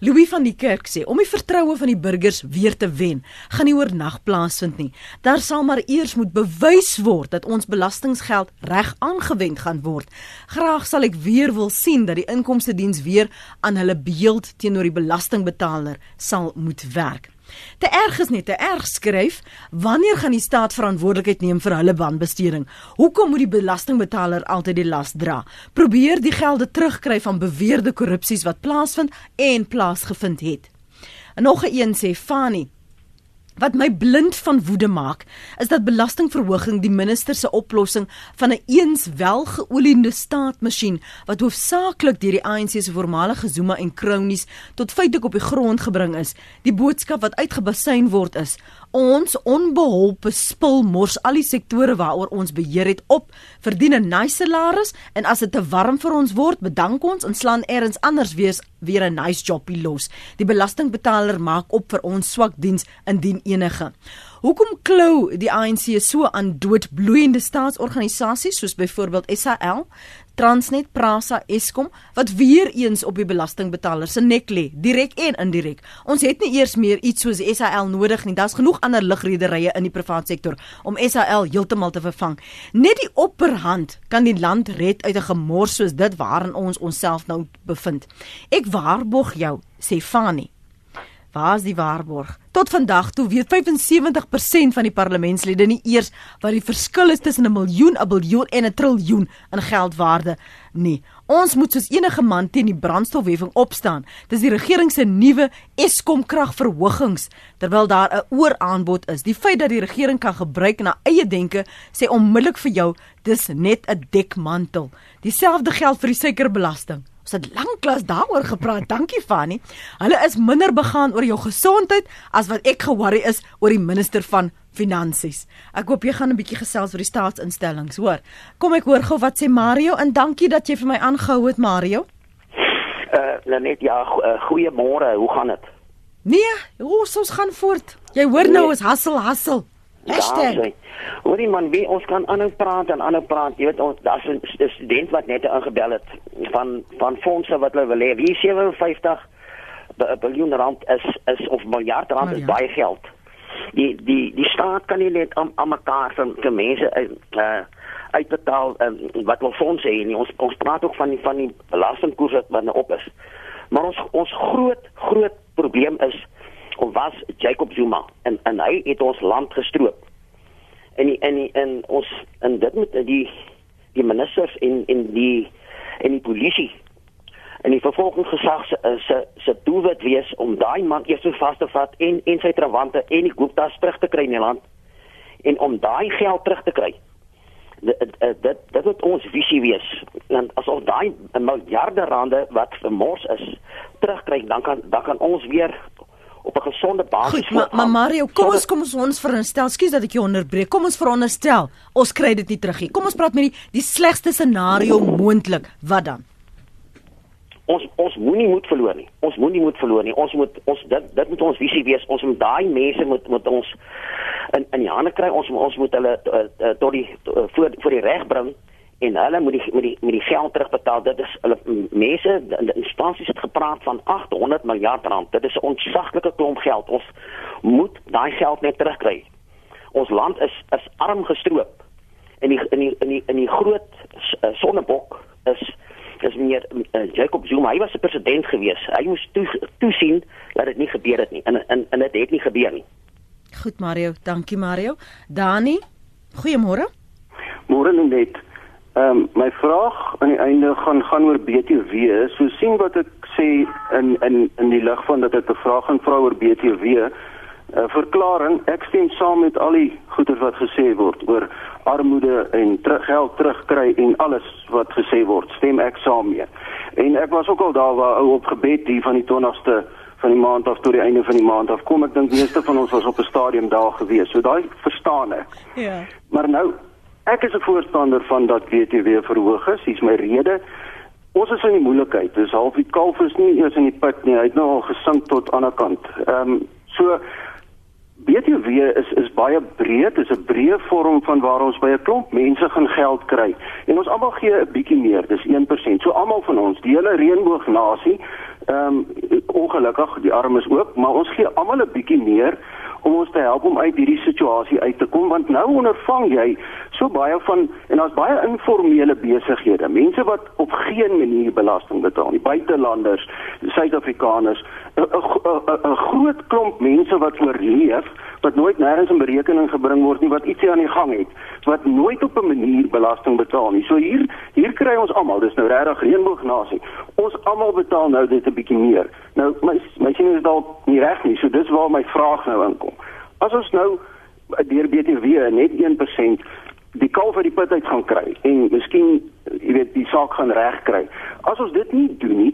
Louis van die Kerk sê om die vertroue van die burgers weer te wen, gaan nie oornag plaasvind nie. Daar sal maar eers moet bewys word dat ons belastinggeld reg aangewend gaan word. Graag sal ek weer wil sien dat die inkomste diens weer aan hulle beeld teenoor die belastingbetaler sal moet werk. Te erg is net te erg skryf. Wanneer gaan die staat verantwoordelikheid neem vir hulle wanbesteding? Hoekom moet die belastingbetaler altyd die las dra? Probeer die gelde terugkry van beweerde korrupsies wat plaasvind en plaasgevind het. En nog 'n een sê Fani, Wat my blind van woede maak, is dat belastingverhoging die minister se oplossing van 'n eens welgeoliede staatmasjien wat hoofsaaklik deur die ANC se voormalige Zuma en kronies tot feitelik op die grond gebring is. Die boodskap wat uitgebasyn word is: ons onbeholpe spil mors al die sektore waaroor ons beheer het op, verdien 'n nice salaris en as dit te warm vir ons word, bedank ons en slaan eers anders weer weer 'n nice jobie los. Die belastingbetaler maak op vir ons swak diens indien enige. Hoekom klou die ANC so aan doodbloeiende staatsorganisasies soos byvoorbeeld SAL, Transnet, Prasa, Eskom wat weer eens op die belastingbetaler se nek lê, direk en indirek. Ons het nie eers meer iets soos SAL nodig nie. Daar's genoeg ander lugrederye in die private sektor om SAL heeltemal te vervang. Net die opperhand kan die land red uit 'n gemors soos dit waarin ons onsself nou bevind. Ek waarborg jou, sê Fani. Waar is die waarborg? Tot vandag toe weet 75% van die parlementslede nie eers wat die verskil is tussen 'n miljoen, 'n biljoen en 'n triljoen in geldwaarde nie. Ons moet soos enige man teen die brandstofheffing opstaan. Dis die regering se nuwe Eskom kragverhogings terwyl daar 'n ooraanbod is. Die feit dat die regering kan gebruik na eie denke sê onmiddellik vir jou dis net 'n dekmantel. Dieselfde geld vir die suikerbelasting. Ons het lanklaas daaroor gepraat. Dankie Fanny. Hulle is minder begaan oor jou gesondheid as wat ek ge-worry is oor die minister van finansies. Ek hoop jy gaan 'n bietjie gesels oor die staatsinstellings, hoor. Kom ek hoor gou wat sê Mario en dankie dat jy vir my aangehou het Mario.
Uh Lenet, ja, uh, goeiemôre. Hoe gaan dit?
Nee, ons ons gaan voort. Jy hoor nou nee. ons hassel hassel. Ja,
Hoorie man, wie ons kan aanhou praat en aanhou praat. Jy weet ons daar's 'n student wat net ingebel het van van fondse wat hulle wil hê. Wie 57 biljoen rand is is of miljard rand maar is baie geld. Die die die staat kan nie net aan aan mekaar vir, vir mense uh uitbetaal um, wat wil fondse hê nie. Ons ons praat ook van die van die belastingkoers wat nou op is. Maar ons ons groot groot probleem is was Jacob Zuma. En en hy het ons land gestroop. In die, in die, in ons in dit met die die ministers en en die en die polisie en die vervolgingsgesag se se se doelwit wees om daai man eers vas te vat en en sy trawante en die Gupta's terug te kry in die land en om daai geld terug te kry. Dit dit dit moet ons visie wees. Want as ons daai miljarde rande wat vermors is terugkry dan kan dan kan ons weer op 'n gesonde basis
Goed, maar ma Mario, kom ons kom ons ons veronderstel, skus dat ek jou onderbreek. Kom ons veronderstel ons kry dit nie terug nie. Kom ons praat met die die slegste scenario moontlik. Wat dan?
Ons ons moenie moed verloor nie. Ons moenie moed verloor nie. Ons moet ons dit dit moet ons visie wees. Ons moet daai mense moet moet ons in in die hande kry. Ons ons moet hulle uh, uh, tot die uh, voor voor die reg bring en hulle moet die met die met die geld terugbetaal. Dit is hulle mense in die instansies het gepraat van 800 miljard rand. Dit is 'n ontsaglike klomp geld. Ons moet daai geld net terugkry. Ons land is is arm gestroop. En die in die in die in die groot uh, sonnebok is is meneer uh, Jacob Zuma. Hy was 'n president gewees. Hy moes toe toesien dat dit nie gebeur het nie. En en en dit het nie gebeur nie.
Goed Mario, dankie Mario. Dani, goeiemôre.
Môre net. Ehm um, my vraag aan die einde gaan gaan oor BTW. So sien wat ek sê in in in die lig van dat ek 'n vraag gaan vra oor BTW. 'n uh, Verklaring, ek stem saam met al die goeie wat gesê word oor armoede en terug geld terugkry en alles wat gesê word. Stem ek saam mee. En ek was ook al daar waar ou op gebed hier van die 20ste van die maand af tot die einde van die maand af kom ek dink meeste van ons was op 'n stadium daar gewees. So daai verstaan ek.
Ja.
Maar nou Ek is 'n voorstander van dat BTW verhoog is. Dis my rede. Ons is in die moeilikheid. Dis half die kalf is nie eers in die put nie. Hy het nou al gesink tot aan die kant. Ehm um, so BTW is is baie breed. Dis 'n breë vorm van waar ons by 'n klomp mense gaan geld kry. En ons almal gee 'n bietjie meer. Dis 1%. So almal van ons, die hele reënboognasie, ehm um, ongelukkig, die armes ook, maar ons gee almal 'n bietjie meer om ons te help om uit hierdie situasie uit te kom want nou ondervang jy so baie van en daar's baie informele besighede mense wat op geen manier belasting betaal nie buitelanders suid-afrikaners 'n groot klomp mense wat oorleef wat nooit nêrens in berekening gebring word nie wat ietsie aan die gang het wat nooit op 'n manier belasting betaal nie. So hier hier kry ons almal, dis nou regtig reënboognasie. Ons almal betaal nou dit 'n bietjie meer. Nou my my sien is dalk nie reg nie. So dis waar my vraag nou inkom. As ons nou deur BTW net 1% die kalf uit die put uit gaan kry en miskien jy weet die saak gaan reg kry. As ons dit nie doen nie,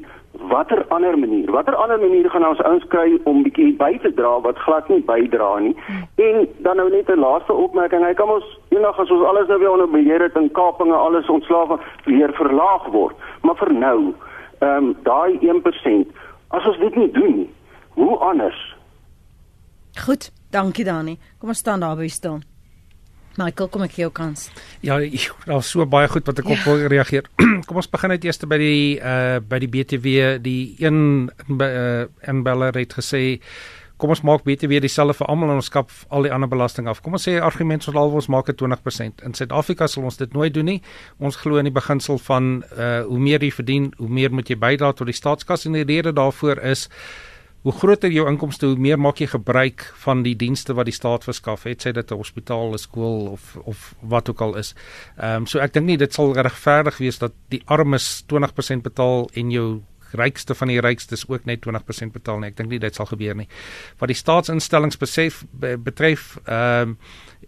watter ander manier? Watter ander manier gaan ons ouens kry om bietjie by te dra wat glad nie bydra nie? En dan nou net 'n laaste opmerking. Hy kan ons eendag as ons alles nou weer onder beheer het en kapinge alles ontslawe weer verlaag word. Maar vir nou, ehm um, daai 1%, as ons dit nie doen nie, hoe anders?
Goed, dankie Dani. Kom ons staan daar by stil. Michael, kom ek gee jou kans.
Ja, daar's so baie goed wat ek ja. op wil reageer. kom ons begin net eers by die uh by die BTW, die een uh inbeller het gesê kom ons maak BTW dieselfde vir almal en ons skap al die ander belasting af. Kom ons sê argument sal al ons maak dit 20%. In Suid-Afrika sal ons dit nooit doen nie. Ons glo in die beginsel van uh hoe meer jy verdien, hoe meer moet jy bydra tot die staatskas en die rede daarvoor is hoe groter jou inkomste, hoe meer maak jy gebruik van die dienste wat die staat verskaf, het sy dit 'n hospitaal, 'n skool of of wat ook al is. Ehm um, so ek dink nie dit sal regverdig wees dat die armes 20% betaal en jou rykste van die rykstes ook net 20% betaal nie. Ek dink nie dit sal gebeur nie. Wat die staatsinstellings besef betref, ehm um,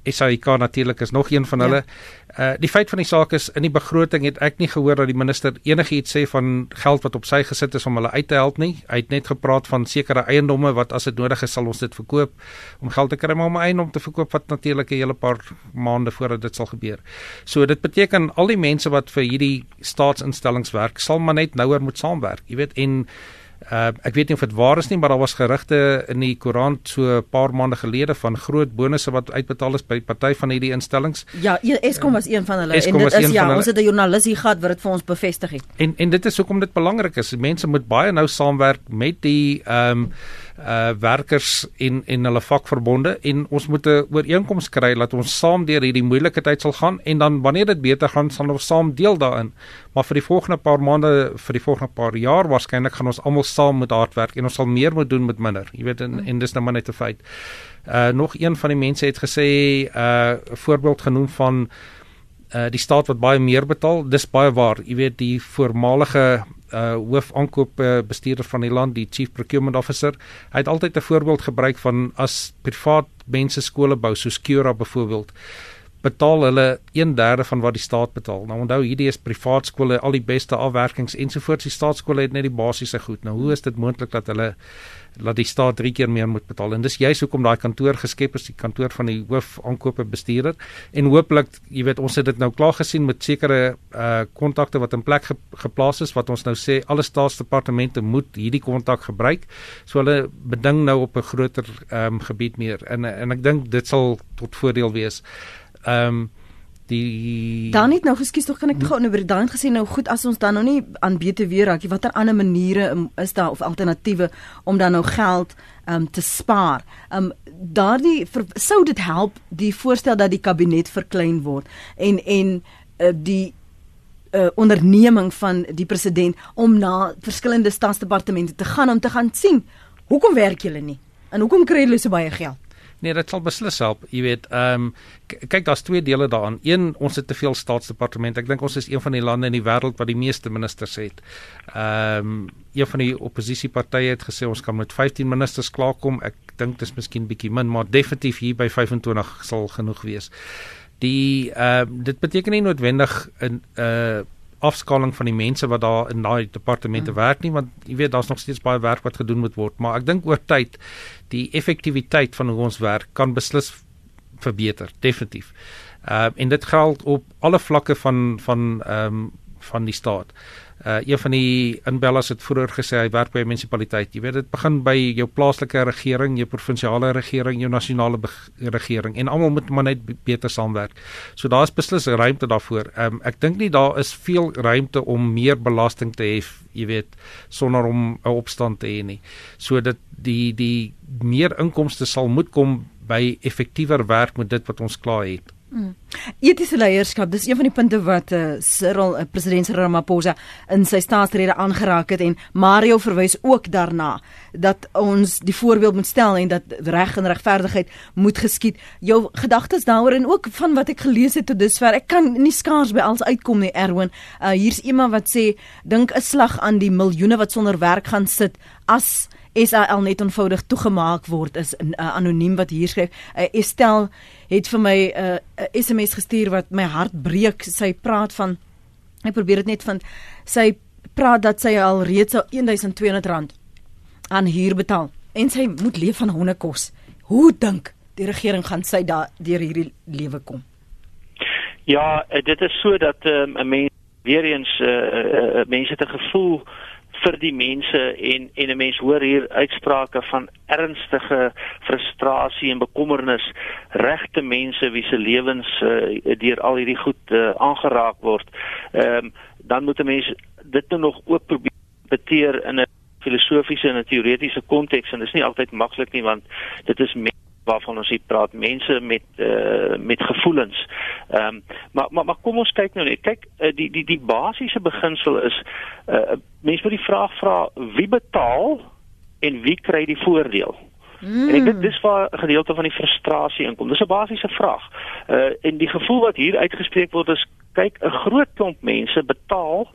SAIK natuurlik is nog een van hulle. Ja. Uh die feit van die saak is in die begroting het ek nie gehoor dat die minister enigiets sê van geld wat op sy gesit is om hulle uit te help nie. Hy het net gepraat van sekere eiendomme wat as dit nodig is sal ons dit verkoop om geld te kry maar om 'n eiendom te verkoop wat natuurlik 'n hele paar maande voordat dit sal gebeur. So dit beteken al die mense wat vir hierdie staatsinstellings werk sal maar net nouer moet saamwerk. Jy weet en Uh ek weet nie of dit waar is nie, maar daar was gerugte in die koerant so 'n paar maande gelede van groot bonusse wat uitbetaal is by party van hierdie instellings.
Ja, e- Eskom was een van hulle Eskom en dit is ja, ons het 'n joernalis hier gehad wat dit vir ons bevestig het.
En en dit is hoekom dit belangrik is. Mense moet baie nou saamwerk met die ehm um, uh werkers en en hulle vakverbonde en ons moet 'n ooreenkoms kry dat ons saam deur hierdie moeilike tyd sal gaan en dan wanneer dit beter gaan sal ons saam deel daarin. Maar vir die volgende paar maande, vir die volgende paar jaar waarskynlik gaan ons almal saam met hard werk en ons sal meer moet doen met minder. Jy weet en, en dis nou maar net 'n feit. Uh nog een van die mense het gesê uh 'n voorbeeld genoem van uh die staat wat baie meer betaal. Dis baie waar. Jy weet die voormalige uh hoof aankoop uh, bestuurder van die land, die chief procurement officer. Hy het altyd 'n voorbeeld gebruik van as privaat mense skole bou soos Cura byvoorbeeld betaal hulle 1/3 van wat die staat betaal. Nou onthou hierdie is privaat skole, al die beste afwerkings ensovoorts. Die staatskole het net die basiese goed. Nou hoe is dit moontlik dat hulle laat die staat 3 keer meer moet betaal? En dis juist hoekom daai kantoor geskep is, die kantoor van die hoof aankope bestuurder. En hooplik, jy weet, ons het dit nou klaar gesien met sekere uh kontakte wat in plek ge geplaas is wat ons nou sê alle staatsdepartemente moet hierdie kontak gebruik. So hulle beding nou op 'n groter ehm um, gebied meer. En en ek dink dit sal tot voordeel wees ehm um, die
Dan net nou geskies tog kan ek gou nou dan gesê nou goed as ons dan nou nie aan BTW raak nie watter ander maniere um, is daar of alternatiewe om dan nou geld um, te spaar. Um daardie sou dit help die voorstel dat die kabinet verklein word en en uh, die uh, onderneming van die president om na verskillende staatsdepartemente te gaan om te gaan sien hoekom werk julle nie en hoekom kry julle so baie geld?
Nee, dit sal beslis help. Jy weet, ehm um, kyk, daar's twee dele daaraan. Een, ons het te veel staatsdepartemente. Ek dink ons is een van die lande in die wêreld wat die meeste ministers het. Ehm um, een van die oppositiepartye het gesê ons kan met 15 ministers klaarkom. Ek dink dit is miskien bietjie min, maar definitief hier by 25 sal genoeg wees. Die ehm uh, dit beteken nie noodwendig 'n uh afskaling van die mense wat daar in daai departemente mm. werk nie want jy weet daar's nog steeds baie werk wat gedoen moet word maar ek dink oor tyd die effektiwiteit van hoe ons werk kan beslis verbeter definitief. Ehm uh, en dit geld op alle vlakke van van ehm um, van die staat. Uh een van die inbellers het vroeër gesê hy werk by 'n munisipaliteit. Jy weet dit begin by jou plaaslike regering, jou provinsiale regering, jou nasionale regering en almal moet maar net beter saamwerk. So daar's beslis ruimte daarvoor. Um ek dink nie daar is veel ruimte om meer belasting te hê, jy weet, sonder om 'n opstand te hê nie. So dit die die meer inkomste sal moet kom by effektiewer werk met dit wat ons klaar het.
Mm. Etiese leierskap, dis een van die punte wat uh, Cyril, uh, president Cyril Ramaphosa in sy staatsrede aangeraak het en Mario verwys ook daarna dat ons die voorbeeld moet stel en dat reg en regverdigheid moet geskied. Jou gedagtes daaroor en ook van wat ek gelees het tot dusver. Ek kan nie skaars by alles uitkom nie, Erwin. Uh, hier's iemand wat sê dink 'n slag aan die miljoene wat sonder werk gaan sit as SAL net eenvoudig toegemaak word is 'n uh, anoniem wat hier skryf. Uh, Estel het vir my 'n uh, uh, SMS gestuur wat my hart breek. Sy praat van ek probeer dit net van sy praat dat sy al reeds al 1200 rand aan huur betaal en sy moet leef van hondekos. Hoe dink die regering gaan sy daar deur hierdie lewe kom?
Ja, dit is so dat ehm, 'n um, mens weer eens uh, uh, mense te gevoel vir die mense en en 'n mens hoor hier uitsprake van ernstige frustrasie en bekommernis regte mense wie se lewens uh, deur al hierdie goed uh, aangeraak word. Ehm um, dan moet 'n mens dit nou nog ook probeer beteer in 'n filosofiese en 'n teoretiese konteks en dit is nie altyd maklik nie want dit is waarvan ons hier praat mense met uh, met gevoelens. Ehm um, maar maar maar kom ons kyk nou net. Kyk uh, die die die basiese beginsel is uh, mense moet die vraag vra wie betaal en wie kry die voordeel? Mm. En ek dink dis waar 'n gedeelte van die frustrasie inkom. Dis 'n basiese vraag. Uh en die gevoel wat hier uitgespreek word is kyk 'n groot klomp mense betaal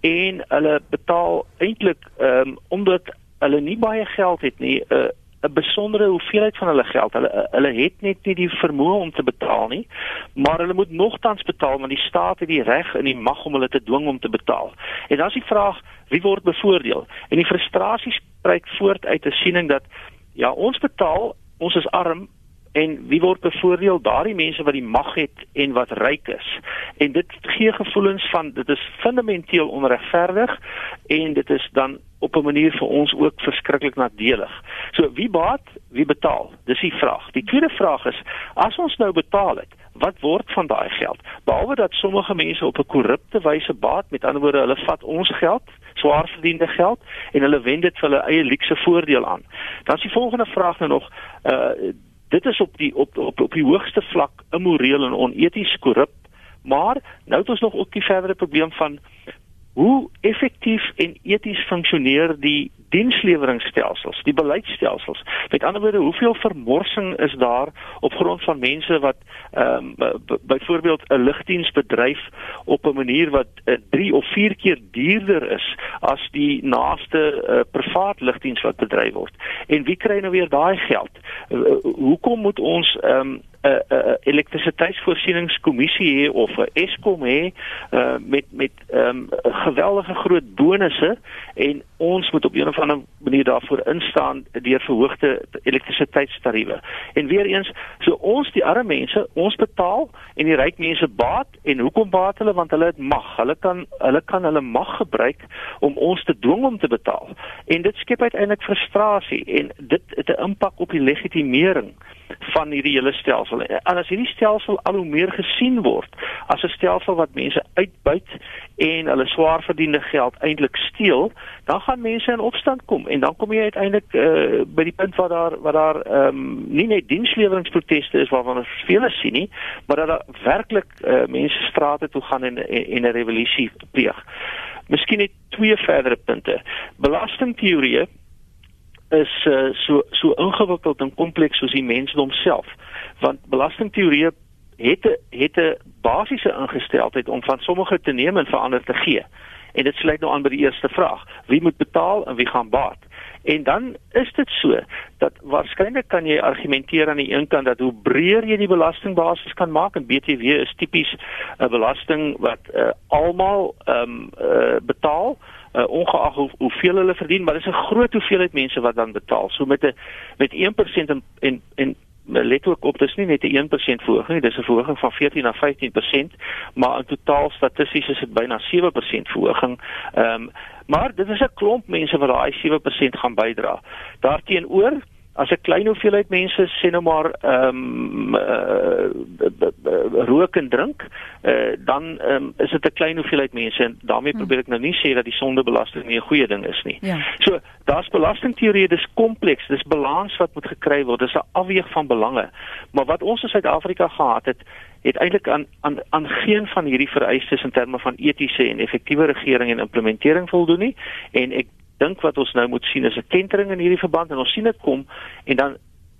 en hulle betaal eintlik ehm um, omdat hulle nie baie geld het nie. Uh 'n besondere hoeveelheid van hulle geld. Hulle hulle het net nie die vermoë om te betaal nie, maar hulle moet nogtans betaal want die staat het die reg en die mag om hulle te dwing om te betaal. En dan is die vraag, wie word bevoordeel? En die frustrasie spreek voort uit 'n siening dat ja, ons betaal, ons is arm, en wie word bevoordeel daardie mense wat die mag het en wat ryk is en dit gee gevoelens van dit is fundamenteel onregverdig en dit is dan op 'n manier vir ons ook verskriklik nadelig. So wie baat, wie betaal? Dis die vraag. Die tweede vraag is as ons nou betaal het, wat word van daai geld? Behalwe dat sommige mense op 'n korrupte wyse baat, met ander woorde hulle vat ons geld swaar verdiende geld en hulle wend dit vir hulle eie luukse voordeel aan. Dan is die volgende vraag nou nog uh dit is op die op op op die hoogste vlak immoreel en oneties korrup maar nou het ons nog ook die verdere probleem van hoe effektief en eties funksioneer die diensleweringstelsels, die beleidsstelsels. Met ander woorde, hoeveel vermorsing is daar op grond van mense wat ehm um, byvoorbeeld 'n lugdiensbedryf op 'n manier wat 3 uh, of 4 keer duurder is as die naaste uh, privaat lugdiens wat bedryf word. En wie kry nou weer daai geld? Uh, hoekom moet ons ehm um, 'n uh, uh, elektrisiteitsvoorsieningskommissie hê of 'n Eskom hê uh, met met ehm um, geweldige groot bonusse en ons moet op 'n of ander manier daarvoor instaan deur verhoogde elektrisiteitstariewe. En weer eens, so ons die arme mense, ons betaal en die ryk mense baat en hoekom baat hulle want hulle het mag. Hulle kan hulle kan hulle mag gebruik om ons te dwing om te betaal. En dit skep uiteindelik frustrasie en dit het 'n impak op die legitimering van hierdie hele stelsel. En as hierdie stelsel al hoe meer gesien word as 'n stelsel wat mense uitbuit en hulle swaar verdiende geld eintlik steel, dan gaan mense in opstand kom en dan kom jy uiteindelik uh, by die punt waar daar waar daar ehm um, nie net diensleweringproteste is waarvan ons vele sien nie, maar dat daar werklik uh, mense strate toe gaan en en 'n revolusie pleeg. Miskien net twee verdere punte. Belastingteorieë is uh, so so ingewikkeld en kompleks soos die mensdom self. Want belastingteorie het het 'n basiese ingesteldheid om van sommige te neem en verander te gee. En dit sluit nou aan by die eerste vraag. Wie moet betaal en wie gaan baat? En dan is dit so dat waarskynlik kan jy argumenteer aan die een kant dat hoe breër jy die belastingbasis kan maak en BTW is tipies 'n belasting wat uh, almal ehm um, uh, betaal uh, ongeag hoe, hoeveel hulle verdien, maar dis 'n groot hoeveelheid mense wat dan betaal. So met 'n met 1% en en, en let ook op dis nie net 'n 1% verhoging nie, dis 'n verhoging van 14 na 15%, maar in totaal statisties is dit byna 7% verhoging. Ehm um, maar dit is 'n klomp mense wat daai 7% gaan bydra. Daarteenoor as 'n klein hoeveelheid mense sê nou maar ehm um, uh, rook en drink, uh, dan um, is dit 'n klein hoeveelheid mense en daarmee hmm. probeer ek nou nie sê dat die sondebelasting nie 'n goeie ding is nie. Ja. So, daar's belastingteorie, dis kompleks, dis balans wat moet gekry word, dis 'n afweeg van belange. Maar wat ons in Suid-Afrika gehad het, het eintlik aan aan aan geen van hierdie vereistes in terme van etiese en effektiewe regering en implementering voldoen nie en ek dink wat ons nou moet sien is 'n kentering in hierdie verband en ons sien dit kom en dan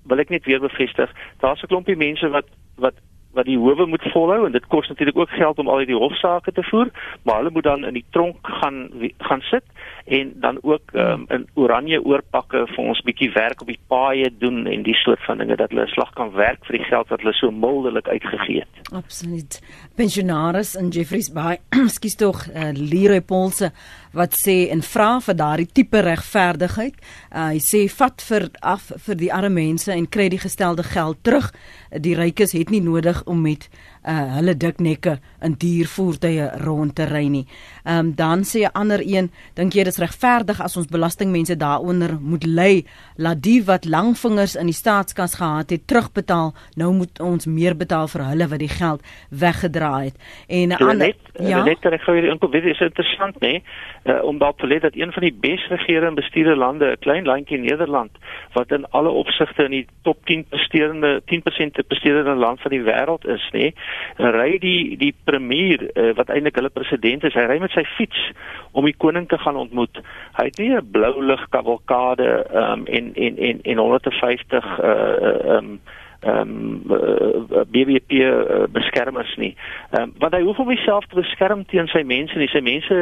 wil ek net weer bevestig daar's 'n klompie mense wat wat wat die howe moet volhou en dit kos natuurlik ook geld om al hierdie hofsaake te voer maar hulle moet dan in die tronk gaan gaan sit en dan ook um, in oranje oorpakke vir ons bietjie werk op die paaie doen en die soort van dinge dat hulle 'n slag kan werk vir die geld wat hulle so mildelik uitgegee het.
Absoluut. Pensionaris in Jeffreys Bay, skus tog uh, Leroy Polse wat sê en vra vir daardie tipe regverdigheid. Uh, hy sê vat vir af vir die arme mense en kry die gestelde geld terug. Die rykes het nie nodig om met uh, hulle dik nekke in duur voertuie rond te ry nie. Ehm um, dan sê 'n ander een, dink jy dis regverdig as ons belastingmense daaronder moet ly, laat die wat lang vingers in die staatskas gehad het terugbetaal, nou moet ons meer betaal vir hulle wat die geld weggedra het. En 'n ander
ja, net ek gou hierdie inkom, dit is interessant nê, nee? uh, om daar te lê dat een van die bes regerende bestuurde lande, 'n klein landjie Nederland, wat in alle opsigte in die top 10 presterende 10% presterende land van die wêreld is nê, nee? ry die die premier uh, wat eintlik hulle president is, hy ry met sy fiets om die koning te gaan ontmoet. Hy het nie 'n blou lig kavalkade um, en en en en 150 uh um ehm um, uh, BBP uh, beskermers nie. Ehm um, want hy hoef hom self te beskerm teen sy mense nie. Sy mense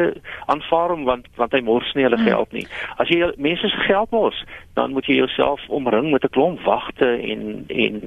aanvaar hom want want hy mors nie hulle hmm. geld nie. As jy mense se geld mors, dan moet jy jouself omring met 'n klomp wagte en en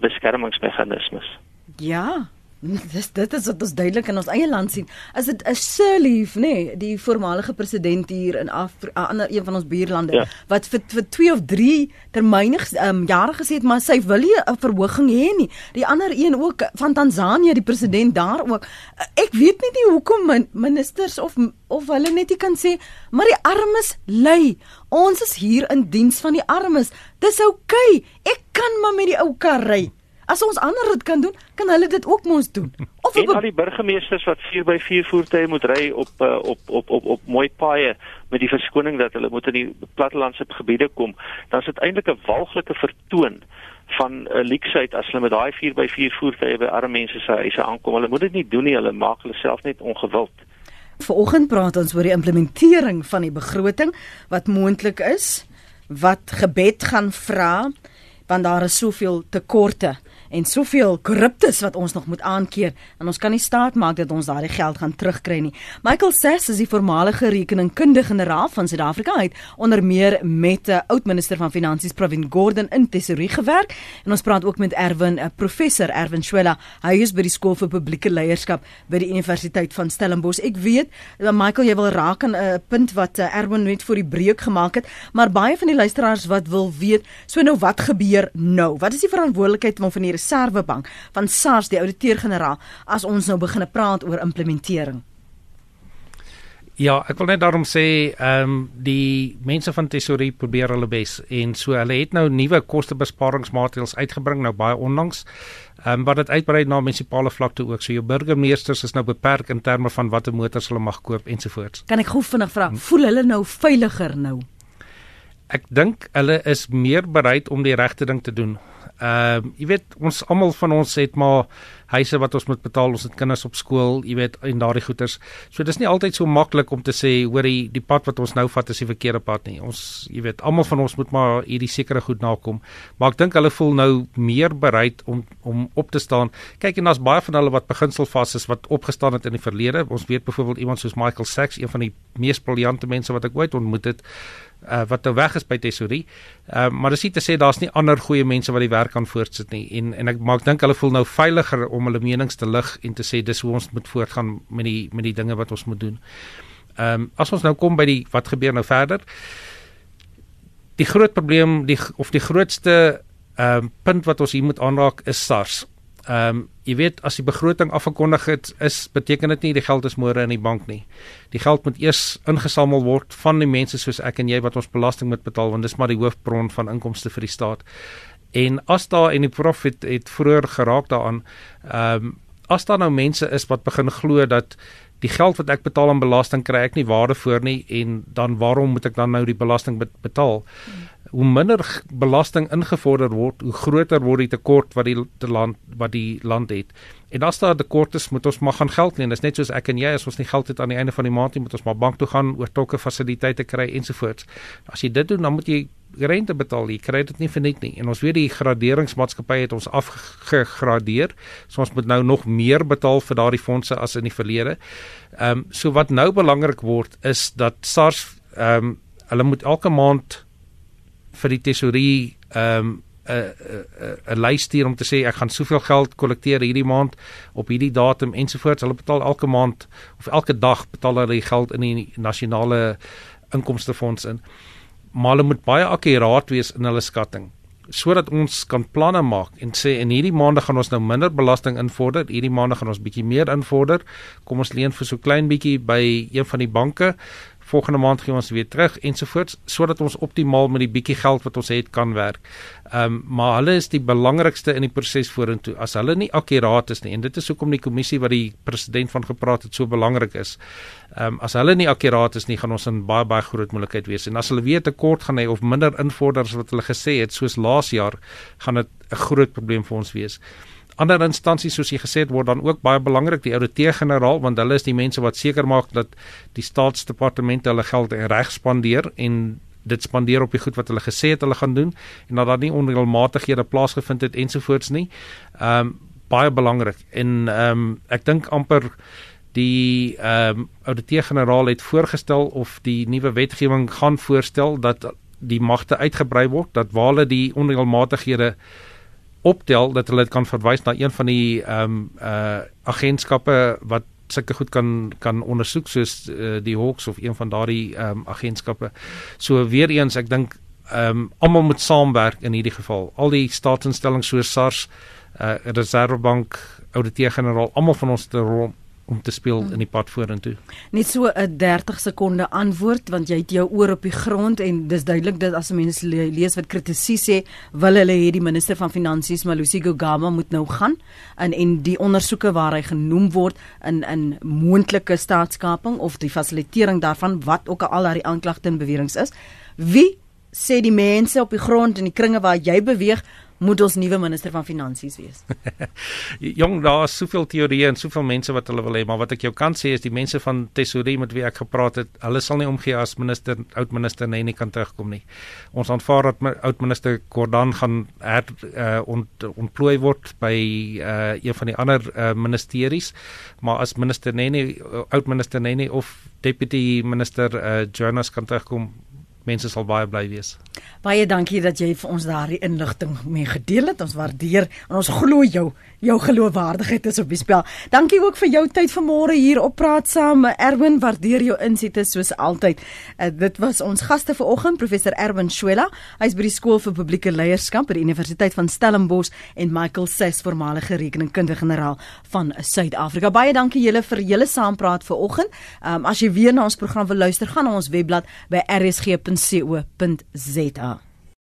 beskermingsmeganismes.
Ja, dis dit is wat ons duidelik in ons eie land sien. As dit 'n Sirleaf, nê, nee, die voormalige president hier in ander een van ons buurlande ja. wat vir vir 2 of 3 termyne um, jare gesê het maar sy wil nie 'n verhoging hê nie. Die ander een ook van Tansanië, die president daar ook. Ek weet net nie hoekom min, ministers of of hulle net nie kan sê maar die armes ly. Ons is hier in diens van die armes. Dis oukei. Okay. Ek kan maar met die ou kar ry. As ons ander dit kan doen, kan hulle dit ook mos doen.
Of en al die burgemeesters wat 4x4 voertuie moet ry op, uh, op op op op mooi paaie met die verskoning dat hulle moet in die plattelandse gebiede kom, dan is dit eintlik 'n walglike vertoon van 'n uh, leksheid as hulle met daai 4x4 voertuie by arme mense se huise aankom. Hulle moet dit nie doen nie, hulle maak hulle self net ongewild.
Vanoggend praat ons oor die implementering van die begroting wat moontlik is, wat gebed gaan vra want daar is soveel tekorte en soveel korruptes wat ons nog moet aankeer en ons kan nie staat maak dat ons daardie geld gaan terugkry nie. Michael Sass is die voormalige rekeningkundige generaal van Suid-Afrika uit onder meer met 'n uh, oud minister van finansies Pravin Gordhan in tesorie gewerk en ons praat ook met Erwin, 'n uh, professor Erwin Shwela. Hy is by die skool vir publieke leierskap by die Universiteit van Stellenbosch. Ek weet uh, Michael jy wil raak aan 'n uh, punt wat uh, Erwin net voor die breuk gemaak het, maar baie van die luisteraars wat wil weet, so nou wat gebeur nou? Wat is die verantwoordelikheid van van die Reserwebank van SARS die ouditeur-generaal as ons nou begine praat oor implementering.
Ja, ek wil net daarom sê, ehm um, die mense van Tesorie probeer hulle bes en so hulle het nou nuwe kostebesparingsmaatreëls uitgebring nou baie onlangs. Ehm um, wat dit uitbrei na munisipale vlak toe ook. So jou burgemeesters is nou beperk in terme van watter motors hulle mag koop ensovoorts.
Kan ek gou vinnig vra, hm. voel hulle nou veiliger nou?
Ek dink hulle is meer bereid om die regte ding te doen. Ehm uh, jy weet ons almal van ons het maar huise wat ons moet betaal, ons het kinders op skool, jy weet en daardie goeders. So dis nie altyd so maklik om te sê hoor die, die pad wat ons nou vat is die verkeerde pad nie. Ons jy weet almal van ons moet maar hierdie sekere goed nakom. Maar ek dink hulle voel nou meer bereid om om op te staan. Kyk en daar's baie van hulle wat beginselfases wat opgestaan het in die verlede. Ons weet byvoorbeeld iemand soos Michael Sachs, een van die mees briljante mense wat ek ooit ontmoet het uh, wat nou weg is by Tesorie. Uh, maar dis nie te sê daar's nie ander goeie mense wat die werk kan voortsit nie en en ek maak dink hulle voel nou veiliger om hulle menings te lig en te sê dis hoe ons moet voortgaan met die met die dinge wat ons moet doen. Ehm um, as ons nou kom by die wat gebeur nou verder? Die groot probleem die of die grootste ehm um, punt wat ons hier moet aanraak is SARS. Ehm um, jy weet as die begroting afgekondig het is beteken dit nie die geld is môre in die bank nie. Die geld moet eers ingesamel word van die mense soos ek en jy wat ons belasting moet betaal want dis maar die hoofbron van inkomste vir die staat. En as daar en die prof het, het vroeër geraak daaraan, ehm um, as daar nou mense is wat begin glo dat die geld wat ek betaal aan belasting kry ek nie waarde voor nie en dan waarom moet ek dan nou die belasting betaal? Hoe minder belasting ingevorder word, hoe groter word die tekort wat die, die land wat die land het. En as daar tekort is, moet ons maar gaan geld leen. Dit is net soos ek en jy as ons nie geld het aan die einde van die maand nie, moet ons maar bank toe gaan oor tokke fasiliteite kry ensovoorts. As jy dit doen, dan moet jy rente betaal. Jy kry dit nie vir net nie. En ons weet die graderingsmaatskappy het ons afgegradeer. So ons moet nou nog meer betaal vir daardie fondse as in die verlede. Ehm um, so wat nou belangrik word is dat SARS ehm um, hulle moet elke maand vir die tesorie ehm um, 'n 'n 'n lys stuur om te sê ek gaan soveel geld kollekteer hierdie maand op hierdie datum ensovoorts. Hulle betaal elke maand of elke dag betaal hulle die geld in die nasionale inkomstefonds in. Maar hulle moet baie akkuraat wees in hulle skatting sodat ons kan planne maak en sê in hierdie maande gaan ons nou minder belasting invorder, hierdie maande gaan ons bietjie meer invorder. Kom ons leen vir so klein bietjie by een van die banke volgende maand gee ons weer terug ensovoorts sodat ons optimaal met die bietjie geld wat ons het kan werk. Ehm um, maar hulle is die belangrikste in die proses vorentoe. As hulle nie akkuraat is nie en dit is hoekom die kommissie wat die president van gepraat het so belangrik is. Ehm um, as hulle nie akkuraat is nie, gaan ons in baie baie groot moeilikheid wees. En as hulle weer tekort gaan hê of minder invorders wat hulle gesê het soos laas jaar, gaan dit 'n groot probleem vir ons wees ander instansies soos jy gesê het word dan ook baie belangrik die ouditeur-generaal want hulle is die mense wat seker maak dat die staatsdepartemente hulle geld reg spandeer en dit spandeer op die goed wat hulle gesê het hulle gaan doen en dat daar nie onreëlmatighede plaasgevind het ensovoorts nie. Ehm um, baie belangrik en ehm um, ek dink amper die ehm um, ouditeur-generaal het voorgestel of die nuwe wetgewing gaan voorstel dat die magte uitgebrei word dat waar hulle die onreëlmatighede optel dat hulle dit kan verwys na een van die ehm um, uh agentskappe wat sulke goed kan kan ondersoek soos uh, die Hawks of een van daardie ehm um, agentskappe. So weer eens ek dink ehm um, almal moet saamwerk in hierdie geval. Al die staatsinstellings soos SARS, uh Reservebank, Ouditeur-generaal, almal van ons te rol om te speel hmm. in die pad vorentoe.
Net so 'n 30 sekonde antwoord want jy het jou oor op die grond en dis duidelik dat as mense lees wat kritisie sê, wil hulle hê die minister van finansies Malusi Gugama moet nou gaan en en die ondersoeke waar hy genoem word in in moontlike staatskaping of die fasilitering daarvan wat ook al daai aanklagte en beweringe is. Wie sê die mense op die grond in die kringe waar jy beweeg moet ons nuwe minister van finansies wees?
Jong, daar is soveel teorieë en soveel mense wat hulle wil hê, maar wat ek jou kan sê is die mense van Tesorie met wie ek gepraat het, hulle sal nie omgee as minister oud minister nie kan terugkom nie. Ons aanvaar dat oud minister Gordhan gaan her uh, ont, ontplooi word by uh, een van die ander uh, ministeries, maar as minister Nene oud minister Nene of deputy minister uh, Jonas kan terugkom mense sal baie bly wees.
Baie dankie dat jy vir ons daardie inligting mee gedeel het. Ons waardeer en ons glo jou jou geloofwaardigheid is op die spel. Dankie ook vir jou tyd vanmôre hier op praat saam. Erwin, waardeer jou insigte soos altyd. Uh, dit was ons gaste vanoggend, professor Erwin Schuela. Hy's by die skool vir publieke leierskap by die Universiteit van Stellenbosch en Michael Sess, voormalige rekeningkundige generaal van Suid-Afrika. Baie dankie julle vir julle saampraat vanoggend. Um, as jy weer na ons program wil luister, gaan na ons webblad by rsg.co.za.